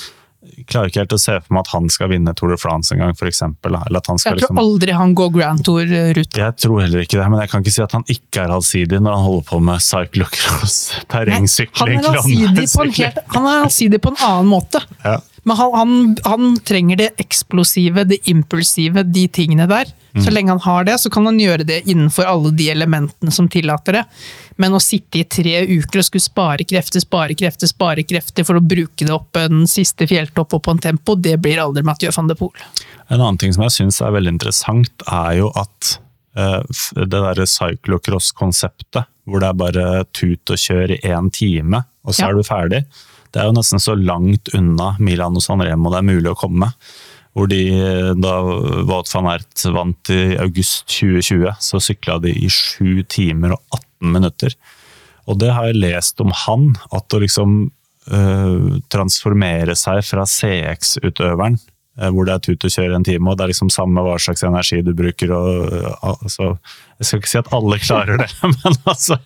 klarer ikke helt å se for meg at han skal vinne Tour de France en gang, han skal Jeg tror liksom... aldri han går Grand Tour-rute. Jeg tror heller ikke det, men jeg kan ikke si at han ikke er allsidig når han holder på med cyclocross, Han terrengsykling, er allsidig på en, helt, han er allsidig på en annen måte. Ja. Men han, han, han trenger det eksplosive, det impulsive, de tingene der. Mm. Så lenge han har det, så kan han gjøre det innenfor alle de elementene som tillater det. Men å sitte i tre uker og skulle spare krefter, spare krefter, spare krefter for å bruke det opp en siste fjelltopp og på en tempo, det blir aldri Mathieu van de Poel. En annen ting som jeg syns er veldig interessant, er jo at f- det derre cyclocross-konseptet, hvor det er bare tut og kjør i én time, og så Ja. er du ferdig. Det er jo nesten så langt unna Milan og San det er mulig å komme. Hvor de, da Wout van Ert vant i august 2020, så sykla de i 7 timer og 18 minutter. Og det har jeg lest om han, at å liksom øh, transformere seg fra CX-utøveren, hvor det er tut og kjør en time, og det er liksom samme hva slags energi du bruker. Og, altså, jeg skal ikke si at alle klarer det, men altså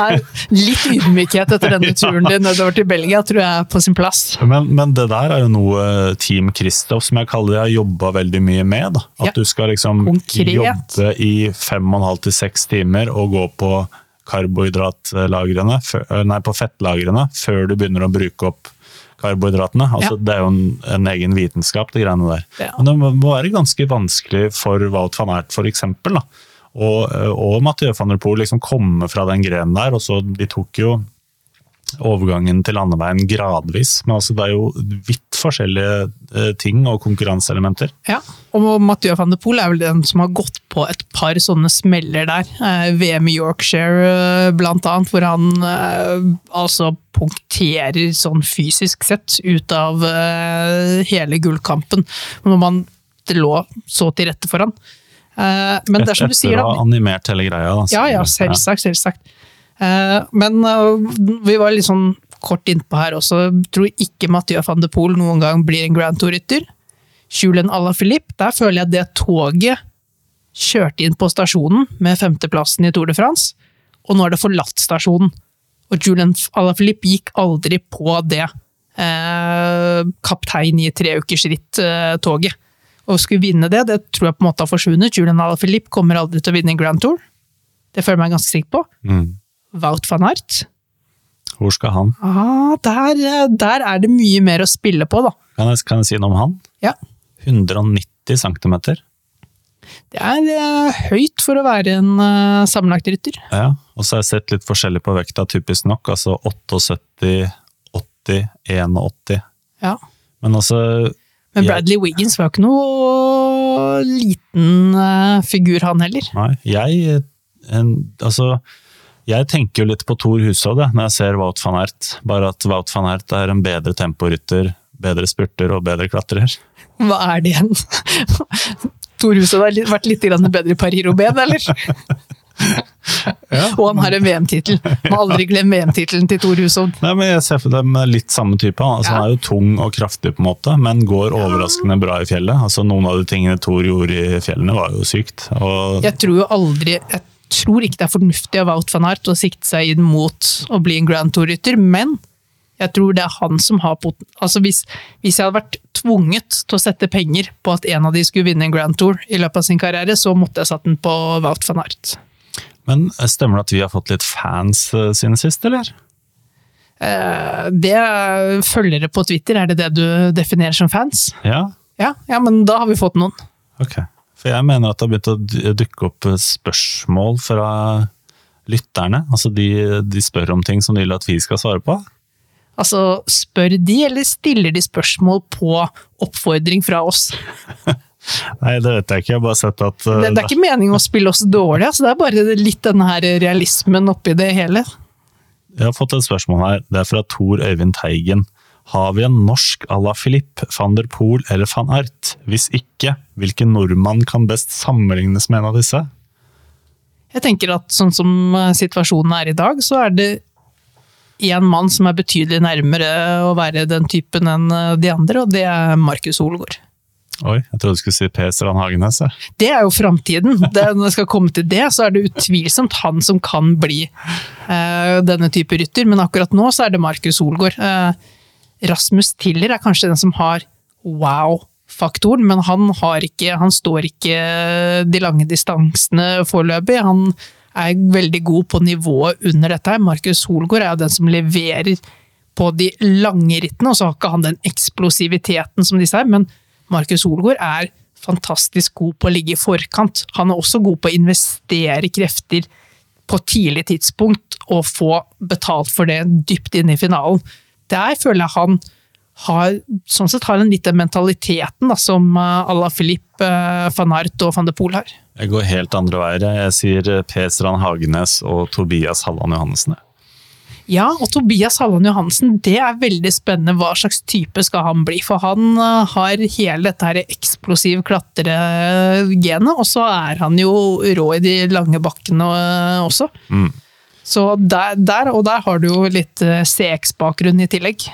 Nei, Litt ydmykhet etter denne turen din nedover til Belgia tror jeg er på sin plass. Men, men det der er jo noe Team Kristoff, som jeg kaller det, har jobba veldig mye med. Da. At Ja. du skal liksom Konkret. jobbe i fem og en halv til seks timer og gå på karbohydratlagrene, nei, på fettlagrene, før du begynner å bruke opp karbohydratene. Altså, Ja. Det er jo en, en egen vitenskap, de greiene der. Ja. Men det må være ganske vanskelig for Wout van eksempel. Da. Og, og Mathieu van der Poel liksom komme fra den grenen der. og så De tok jo overgangen til landeveien gradvis, men altså det er jo vidt forskjellige eh, ting og konkurranseelementer. Ja, og Mathieu van de Poel er vel den som har gått på et par sånne smeller der. Eh, VM i Yorkshire eh, blant annet, hvor han altså punkterer sånn fysisk sett ut av hele gullkampen. Når man det lå så til rette for han. Eh, men det er som du Etter å ha animert hele greia. Da, Ja, ja, selvsagt, selvsagt. Eh, Men eh, vi var litt sånn kort innpå her også. Jeg Tror ikke Mathieu van de Poel noen gang blir en Grand Tour-rytter. Julen Alaphilippe, der føler jeg det toget kjørte inn på stasjonen med femteplassen i Tour de France, og nå har det forlatt stasjonen. Og Julian Alaphilippe gikk aldri på det eh, kaptein i treukersritt-toget. Og skulle vinne det, det tror jeg på en måte har forsvunnet. Julian Alaphilippe kommer aldri til å vinne en Grand Tour. Det føler jeg meg ganske sikker på. Mm. Wout van Aert. Hvor skal han? Ah, der, eh, der er det mye mer å spille på, da. Kan jeg, kan jeg si noe om han? Ja. 190 cm. Det er eh, høyt for å være en uh, sammenlagt rytter. Ja, og så har jeg sett litt forskjellig på vekta, typisk nok. Altså 78, 80, 81. Ja. Men altså Men jeg- Bradley Wiggins var jo ikke noe liten uh, figur, han heller. Nei, jeg en, Altså, jeg tenker jo litt på Thor Hushovd når jeg ser Wout van Ert. Bare at Wout van Ert er en bedre temporytter, bedre spurter og bedre klatrer. Hva er det igjen? Thor Hushovd har vært litt bedre i Paris-Roubais, eller? Og han har en VM-tittel. Må aldri glemme VM-tittelen til Thor Hushovd. Nei, men Jeg ser for dem litt samme type. han. Altså, Ja. Han er jo tung og kraftig, på en måte, men går overraskende bra i fjellet. Altså, Noen av de tingene Thor gjorde i fjellene, var jo sykt. Og Jeg tror jo aldri Jeg tror ikke det er fornuftig av Wout van Aert å sikte seg inn mot å bli en Grand Tour-rytter, men jeg tror det er han som har poten... Altså hvis, hvis jeg hadde vært tvunget til å sette penger på at en av de skulle vinne en Grand Tour i løpet av sin karriere, så måtte jeg satt den på Wout van Aert. Men eh, stemmer det at vi har fått litt fans eh, siden sist, eller? Eh, Det følgere på Twitter, er det det du definerer som fans? Ja, Ja, ja men da har vi fått noen. ok. For jeg mener at det har begynt å dukke opp spørsmål fra lytterne. Altså de, de spør om ting som de vil at vi skal svare på. Altså, spør de, eller stiller de spørsmål på oppfordring fra oss? Nei, det vet jeg ikke. Jeg har bare sett at uh, Det, det er ikke meningen å spille oss dårlig, altså det er bare litt denne her realismen oppi det hele. Jeg har fått et spørsmål her. Det er fra Tor Øyvind Teigen. Har vi en norsk à la Philippe, van der Poel eller van Ert? Hvis ikke, hvilken nordmann kan best sammenlignes med en av disse? Jeg tenker at sånn som eh, situasjonen er i dag, så er det én mann som er betydelig nærmere å være den typen enn eh, de andre, og det er Markus Olgaard. Oi, jeg trodde du skulle si Per Strand Hagenes. Ja. Det er jo framtiden. Når det skal komme til det, så er det utvilsomt han som kan bli eh, denne type rytter, men akkurat nå så er det Markus Olgaard. Eh, Rasmus Tiller er kanskje den som har wow-faktoren, men han, ikke, han står ikke de lange distansene foreløpig. Han er veldig god på nivået under dette. her. Markus Solgaard er jo den som leverer på de lange rittene, og så har ikke han den eksplosiviteten som disse her, men Markus Solgaard er fantastisk god på å ligge i forkant. Han er også god på å investere krefter på tidlig tidspunkt og få betalt for det dypt inn i finalen. Der føler jeg han har, sånn sett har han litt den mentaliteten da, som uh, à la Philippe, uh, van Art og van de Poel har. Jeg går helt andre veier. jeg. Sier eh, Per Strand Hagenes og Tobias Halland Johannessen. Ja, og Tobias Halland Johansen, det er veldig spennende. Hva slags type skal han bli? For han har hele dette her eksplosiv klatregenet, og så er han jo rå i de lange bakkene også. også. Så der, der, og der har du jo litt uh, CX-bakgrunn i tillegg.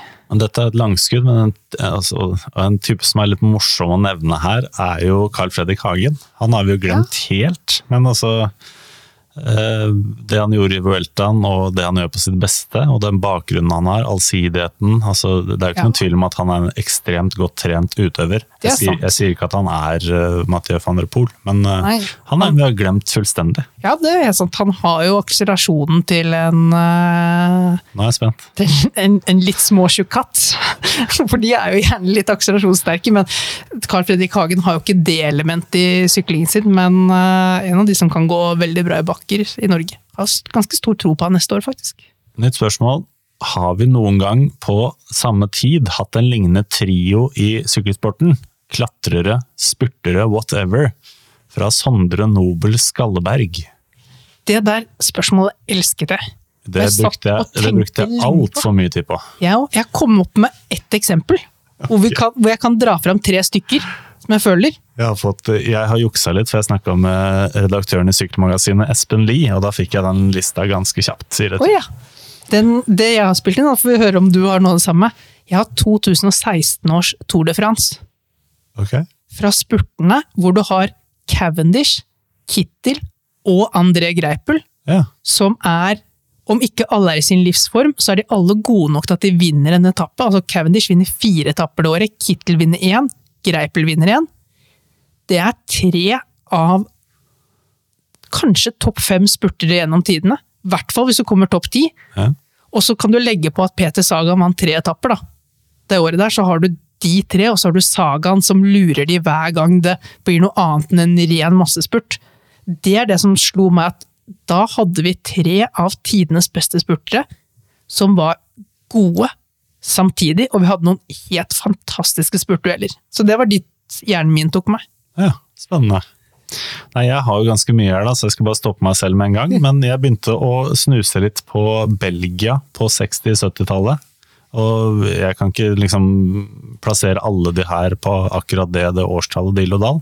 Dette er et langskudd, men en, altså, en type som er litt morsom å nevne her, er jo Carl Fredrik Hagen. Han har vi jo glemt helt, men altså eh, Det han gjorde i Vueltaen, og det han gjør på sitt beste, og den bakgrunnen han har, allsidigheten altså, Det er jo ikke Ja. noen tvil om at han er en ekstremt godt trent utøver. Jeg sier, jeg sier ikke at han er uh, Mathieu van der Poel, men uh, han er vi har glemt fullstendig. Ja, det er sant. Han har jo akselerasjonen til en, uh, Nå er jeg spent. til en, en litt småtjukk katt. For de er jo gjerne litt akselerasjonssterke, men Carl Fredrik Hagen har jo ikke det elementet i syklingen sin, men uh, en av de som kan gå veldig bra i bakker i Norge. Har ganske stor tro på han neste år, faktisk. Nytt spørsmål. Har vi noen gang på samme tid hatt en lignende trio i sykkelsporten? Klatrere, spurtere, whatever. Fra Sondre Nobel Skalleberg. Det der spørsmålet elsket jeg. Det Jeg brukte jeg, det brukte jeg altfor mye tid på. Òg. jeg kom opp med ett eksempel, hvor, vi kan, hvor jeg kan dra fram tre stykker som jeg føler. Jeg har, fått, jeg har juksa litt, for jeg snakka med redaktøren i Sykkelmagasinet, Espen Lie, og da fikk jeg den lista ganske kjapt. sier jeg til. ja. Den, det jeg har spilt inn, da får vi høre om du har noe av det samme. Jeg har 2016 års Tour de France. Ok. Fra spurtene hvor du har Cavendish, Kittel og André Greipel, Ja. som er om ikke alle er i sin livsform, så er de alle gode nok til at de vinner en etappe. Altså Cavendish vinner fire etapper det året, Kittel vinner én, Greipel vinner én. Det er tre av kanskje topp fem spurtere gjennom tidene. I hvert fall hvis du kommer topp ti. Ja. Og så kan du legge på at Peter Sagan vant tre etapper, da. Det året der så har du de tre, og så har du Sagaen som lurer de hver gang det blir noe annet enn en ren massespurt. Det er det som slo meg, at da hadde vi tre av tidenes beste spurtere som var gode samtidig, og vi hadde noen helt fantastiske spurtdueller. Så det var dit hjernen min tok meg. Ja, spennende. Nei, jeg har jo ganske mye her, da, så jeg skal bare stoppe meg selv med en gang. Men jeg begynte å snuse litt på Belgia på 60-70-tallet. Og jeg kan ikke liksom plassere alle de her på akkurat det, det årstallet dill og dall.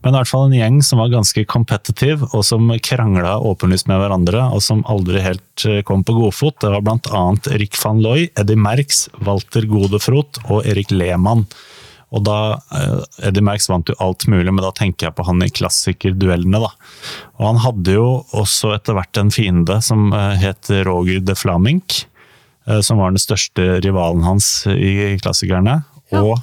Men i hvert fall en gjeng som var ganske competitive, og som krangla åpenlyst med hverandre, og som aldri helt eh, kom på godfot. Det var blant annet Rick van Looy, Eddie Merckx, Walter Godefrot og Erik Lehmann. Og da, eh, Eddie Merckx vant jo alt mulig, men da tenker jeg på han i klassikerduellene. da. Og han hadde jo også etter hvert en fiende som eh, het Roger de Flamink. Eh, som var den største rivalen hans i klassikerne. Ja. Og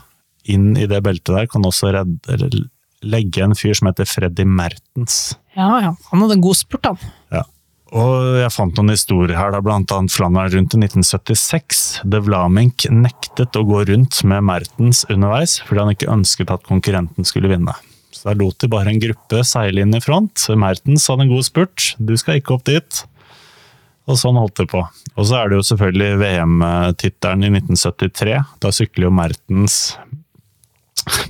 inn i det beltet der kan også redde, legge en fyr som heter Freddy Mertens. Ja, ja. Han hadde en god spurt, han. Ja. Og jeg fant noen historier her, da, blant annet Flandern rundt i 1976. De Vlamink nektet å gå rundt med Mertens underveis, fordi han ikke ønsket at konkurrenten skulle vinne. Så der lot de bare en gruppe seile inn i front. Mertens hadde en god spurt, du skal ikke opp dit. Og sånn holdt det på. Og så er det jo selvfølgelig VM-tittelen i 1973. Da sykler jo Mertens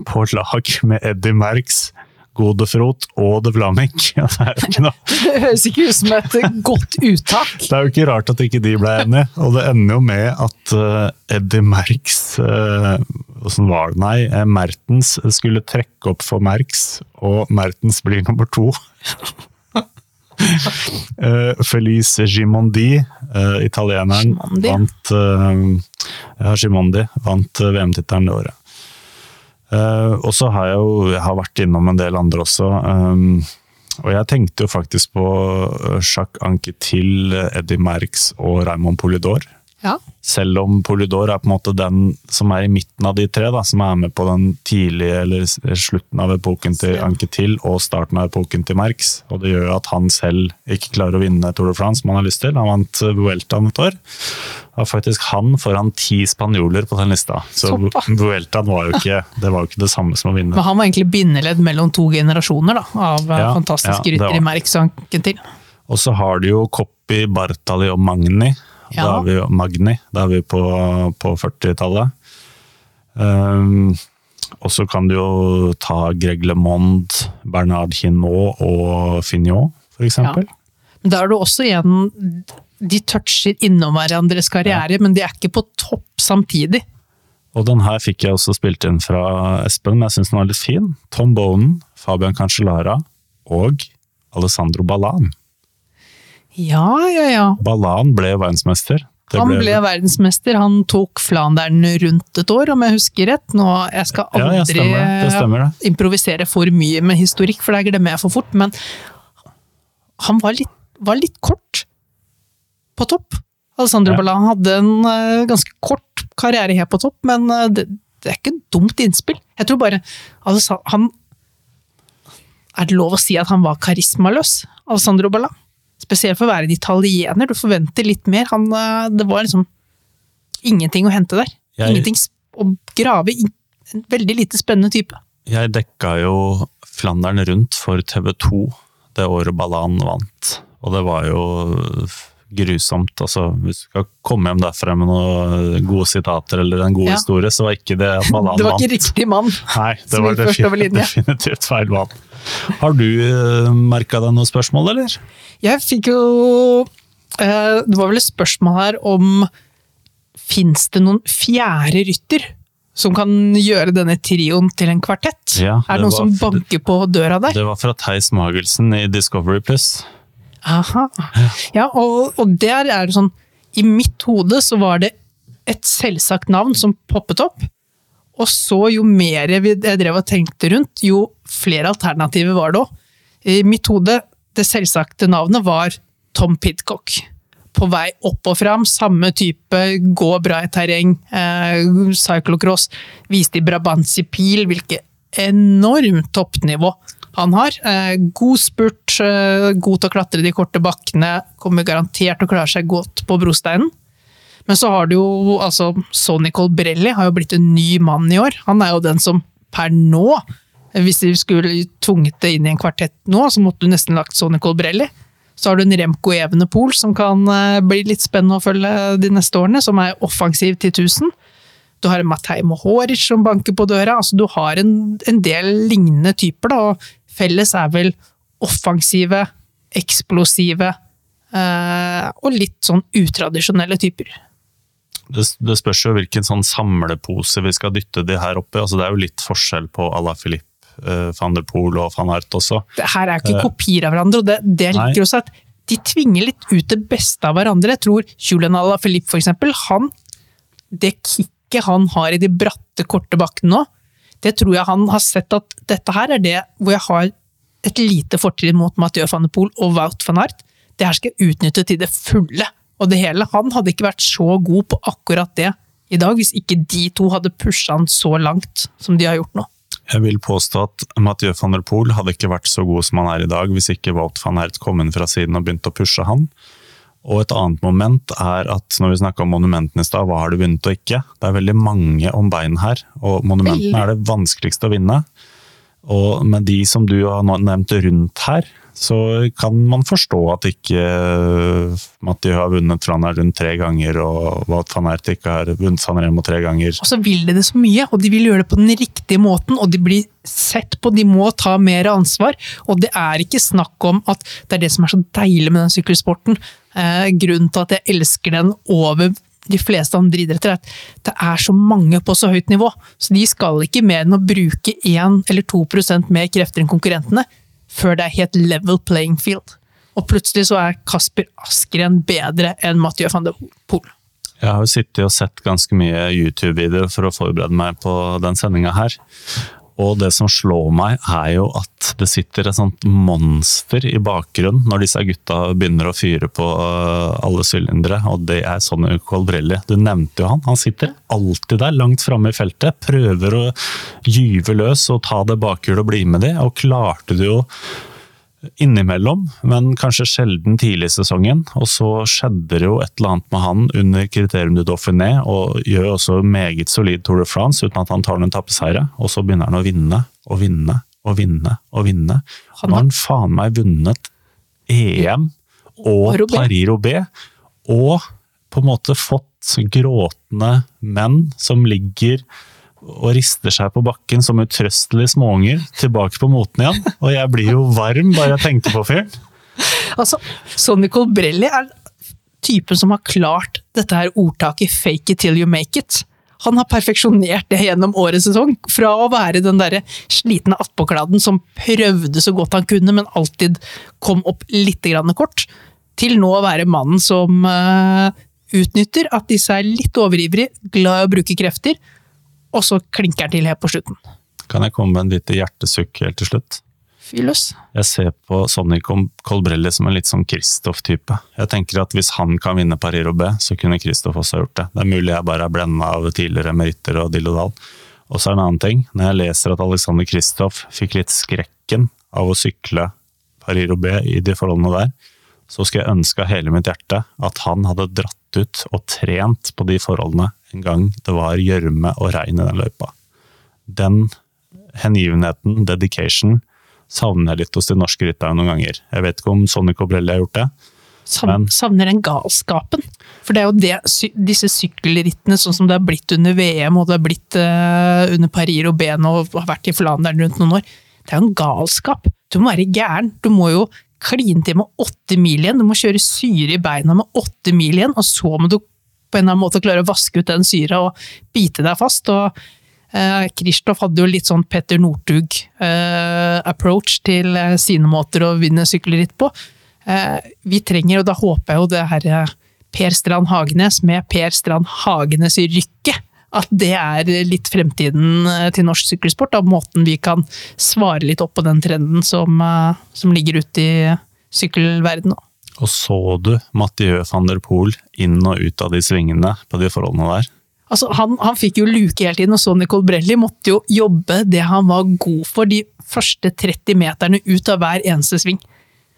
på lag med Eddie Merckx, Godefrot og De Vlamic. Det Det høres ikke ut som et godt uttak. Det er jo ikke rart at ikke de ble enige, og det ender jo med at uh, Eddie Merckx uh, Åssen var det, nei? Uh, Mertens skulle trekke opp for Merckx, og Mertens blir nummer to. Uh, Felice Gimondi, italieneren, Gimondi. vant Gimondi vant VM-tittelen det året. Uh, og så har jeg jo jeg har vært innom en del andre også. Um, og jeg tenkte jo faktisk på uh, Jacques Anquetil, Eddie Merckx og Raymond Polidor. Ja. Selv om Polydor er på en måte den som er i midten av de tre, da, som er med på den tidlige eller slutten av epoken til. Anquetil og starten av epoken til Merx. Og det gjør jo at han selv ikke klarer å vinne Tour de France som han har lyst til. Han vant eh, Vueltaen et år. Det var faktisk han foran ti spanjoler på den lista. Så. Vueltaen var jo ikke det, var jo ikke det samme som å vinne. Men han var egentlig bindeledd mellom to generasjoner da, av eh, Ja, fantastiske ja, ryttere i Merx og Anquetil. Og så har du jo Coppi, Bartali og Magni. Da Ja. er vi, jo- Magni, da er vi på, på 40-tallet. Um, og så kan du jo ta Greg LeMond, Bernard Hinault og Finot, eksempel. Men da er du også igjen De toucher innom hverandres karriere, men de er ikke på topp samtidig. Og den her fikk jeg også spilt inn fra Espen, men jeg syns den var litt fin. Tom Bonen, Fabian Cancellara og Alessandro Ballan. Ja, ja, ja. Ballan ble verdensmester. Det Han ble verdensmester. Han tok Flandern rundt et år, om jeg husker rett. Nå, jeg skal aldri ja, aldri stemmer det. Det stemmer det. improvisere for mye med historikk, for det glemmer jeg for fort. Men han var litt, var litt kort på topp. Alessandro Ja. Ballan hadde en eh, ganske kort karriere her på topp, men eh, det, det er ikke et dumt innspill. Jeg tror bare altså, han Er det lov å si at han var karismaløs, Alessandro Ballan? Spesielt for å være en italiener. Du forventer litt mer. Han, eh, det var liksom ingenting å hente der. Jeg- Ingenting å grave i. En veldig lite spennende type. Jeg dekka jo Flandern rundt for TV 2 det året Ballan vant. Og det var jo grusomt. Altså, hvis du skal komme hjem derfra med noen gode sitater eller en god Ja. historie, så var ikke det at Ballan Det var ikke riktig mann. Nei, det var definitivt, definitivt feil mann. Har du uh, merka deg noen spørsmål, eller? Jeg fikk jo eh, Det var vel et spørsmål her om Fins det noen fjerde rytter som kan gjøre denne trioen til en kvartett? Ja, er det det noen var- som banker på døra der? Det var fra Theis Magelsen i Discovery Plus. Aha. Ja, og, og der er det sånn I mitt hode så var det et selvsagt navn som poppet opp. Og så jo mer jeg drev og tenkte rundt, jo flere alternativer var det òg. I mitt hode, det selvsagte navnet var Tom Pidcock. På vei opp og fram, samme type, gå bra i terreng, eh, cyclocross. Viste i Brabantsi Pil hvilket enormt toppnivå han har. Eh, god spurt, eh, god til å klatre de korte bakkene, kommer garantert til å klare seg godt på brosteinen. Men så har du jo altså Sonny Colbrelli har jo blitt en ny mann i år. Han er jo den som per nå, hvis de skulle tvunget det inn i en kvartett nå, så måtte du nesten lagt Sonny Colbrelli. Så har du en Remco Evenepool som kan eh, bli litt spennende å følge de neste årene, som er offensiv til 1000. Du har en Matei Mohoric som banker på døra. altså Du har en, en del lignende typer, da, og felles er vel offensive, eksplosive eh, og litt sånn utradisjonelle typer. Det, det spørs jo hvilken sånn samlepose vi skal dytte de her oppi. Altså, det er jo litt forskjell på à la Philippe uh, van der Poel og van Art også. Det her er jo ikke kopier av hverandre, og det, det liker også at de tvinger litt ut det beste av hverandre. Jeg tror Julian Alaphilippe, for eksempel, han Det kicket han har i de bratte, korte bakkene nå, det tror jeg han har sett at dette her er det hvor jeg har et lite fortrinn mot Mathieu van der Poel og Wout van Art. Det her skal jeg utnytte til det fulle og det hele. Han hadde ikke vært så god på akkurat det i dag, hvis ikke de to hadde pusha han så langt som de har gjort nå. Jeg vil påstå at Mathieu van der Poel hadde ikke vært så god som han er i dag, hvis ikke Wout van Aert kom inn fra siden og begynte å pushe han. Og et annet moment er at når vi snakka om monumentene i stad, hva har du vunnet og ikke? Det er veldig mange om bein her, og monumentene er det vanskeligste å vinne. Og med de som du har nevnt rundt her, så kan man forstå at ikke eh, Matti har vunnet Flandern rundt tre ganger, og at van Ert ikke har vunnet San Remo tre ganger. Og så vil de det så mye, og de vil gjøre det på den riktige måten, og de blir sett på, de må ta mer ansvar. Og det er ikke snakk om at det er det som er så deilig med den sykkelsporten. Eh, grunnen til at jeg elsker den over de fleste andre idretter, er at det er så mange på så høyt nivå. Så de skal ikke mer enn å bruke 1 eller 2% mer krefter enn konkurrentene før det er helt level playing field. Og plutselig så er Kasper Askren bedre enn Mathieu van der Poel. Jeg har jo sittet og sett ganske mye YouTube-videoer for å forberede meg på den sendinga her. Og det som slår meg, er jo at det sitter et sånt monster i bakgrunnen når disse gutta begynner å fyre på øh, alle sylindere, og det er Sonny Colbrelli. Du nevnte jo han. Han sitter alltid der, langt framme i feltet. Prøver å gyve løs og ta det bakhjulet og bli med de, og klarte det jo innimellom, men kanskje sjelden tidlig i sesongen. Og så skjedde det jo et eller annet med han under kriterium du Dauphiné, og gjør også meget solid Tour de France uten at han tar noen tappeseire. Og så begynner han å vinne og vinne og vinne og vinne. Nå har han faen meg vunnet EM og Paris-Roubais, og på en måte fått gråtende menn som ligger og rister seg på bakken som utrøstelige småunger, tilbake på moten igjen. Og jeg blir jo varm bare jeg tenker på fyren. Altså, Sonny Colbrelli er typen som har klart dette her ordtaket 'fake it till you make it'. Han har perfeksjonert det gjennom årets sesong. Fra å være den derre slitne attpåkladden som prøvde så godt han kunne, men alltid kom opp litt kort, til nå å være mannen som uh, utnytter at disse er litt overivrige, glad i å bruke krefter, og så klinker den til helt på slutten. Kan jeg komme med en lite hjertesukk helt til slutt? Fyr løs. Jeg ser på Sonny Colbrelli som en litt sånn Kristoff-type. Jeg tenker at hvis han kan vinne Paris-Roubais, så kunne Kristoff også gjort det. Det er mulig jeg bare er blenda av tidligere meritter og dill og dall. Og så er det en annen ting. Når jeg leser at Alexander Kristoff fikk litt skrekken av å sykle Paris-Roubais i de forholdene der, så skal jeg ønske av hele mitt hjerte at han hadde dratt ut og trent på de forholdene en gang det var gjørme og regn i den løypa. Den hengivenheten, dedication, savner jeg litt hos de norske rytterne noen ganger. Jeg vet ikke om Sonny Cobrelli har gjort det. men... Savner den galskapen. For det er jo det, disse sykkelrittene, sånn som det har blitt under VM og det har blitt uh, under Paris og Ben og har vært i Flandern rundt noen år, det er jo en galskap. Du må være gæren. Du må jo kline til med åtte mil igjen. Du må kjøre syre i beina med åtte mil igjen, og så må du på en eller annen måte klare å vaske ut den syra og bite deg fast. og eh, Kristoff hadde jo litt sånn Petter Northug-approach eh, til eh, sine måter å vinne sykkelritt på. Eh, vi trenger, og da håper jeg jo det her eh, Per Strand Hagenes med Per Strand Hagenes i rykket, at det er litt fremtiden til norsk sykkelsport. Av måten vi kan svare litt opp på den trenden som, som ligger ute i sykkelverdenen nå. Og så du Mathieu van der Poel inn og ut av de svingene på de forholdene der? Altså, han, han fikk jo luke hele tiden, og så Nicol Brelli måtte jo jobbe det han var god for de første 30 meterne ut av hver eneste sving.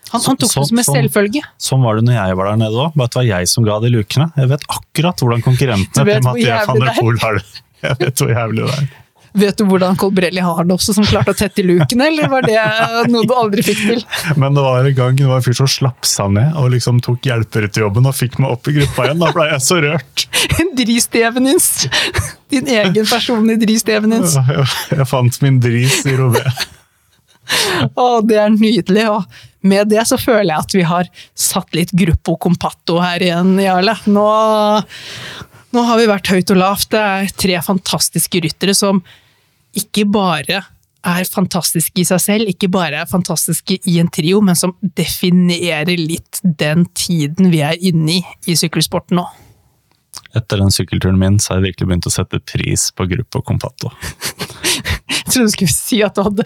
Han, han tok Så- det som en sånn- selvfølge. Sånn var det når jeg var der nede òg. Det var jeg som ga de lukene? Jeg vet akkurat hvordan konkurrentene til Mathieu van der er. Poel har det. Jeg vet hvor jævlig det er. Vet du hvordan Colbrelli har det også, som klarte å tette lukene, eller var det noe du aldri fikk til? Men det var en gang det var en fyr som slapp seg ned og liksom tok hjelperjobben og fikk meg opp i gruppa igjen. Da ble jeg så rørt. Dris Stevenins! Din egen personlige i Stevenins. Jeg, jeg fant min dris i Robé. Å, det er nydelig. Og med det så føler jeg at vi har satt litt gruppo compatto her igjen, Jarle. Nå, nå har vi vært høyt og lavt. Det er tre fantastiske ryttere som ikke bare er fantastiske i seg selv, ikke bare er fantastiske i en trio, men som definerer litt den tiden vi er inne i i sykkelsporten nå. Etter den sykkelturen min så har jeg virkelig begynt å sette pris på gruppe og Compatto. Jeg trodde du skulle si at du hadde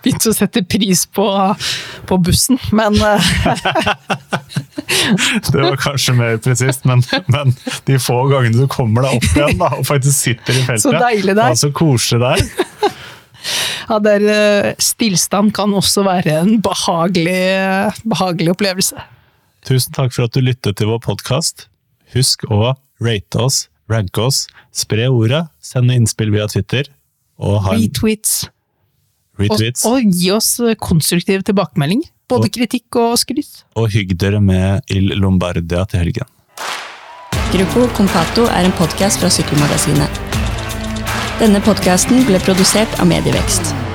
begynt å sette pris på, på bussen, men eh, Det var kanskje mer presist, men, men de få gangene du kommer deg opp igjen da, og faktisk sitter i feltet Så deilig er. Ja, Så koselig det er. ja, der, eh, stillstand kan også være en behagelig, behagelig opplevelse. Tusen takk for at du lyttet til vår podkast. Husk å rate oss, ranke oss, spre ordet, sende innspill via Twitter, og ha en Retweets. Og, retweets. og gi oss konstruktive konstruktiv tilbakemelding. Både Og- kritikk og skryt. Og hygg dere med Il Lombardia til helgen. Gruppo Compato er en podkast fra Sykkelmagasinet. Denne podkasten ble produsert av Medievekst.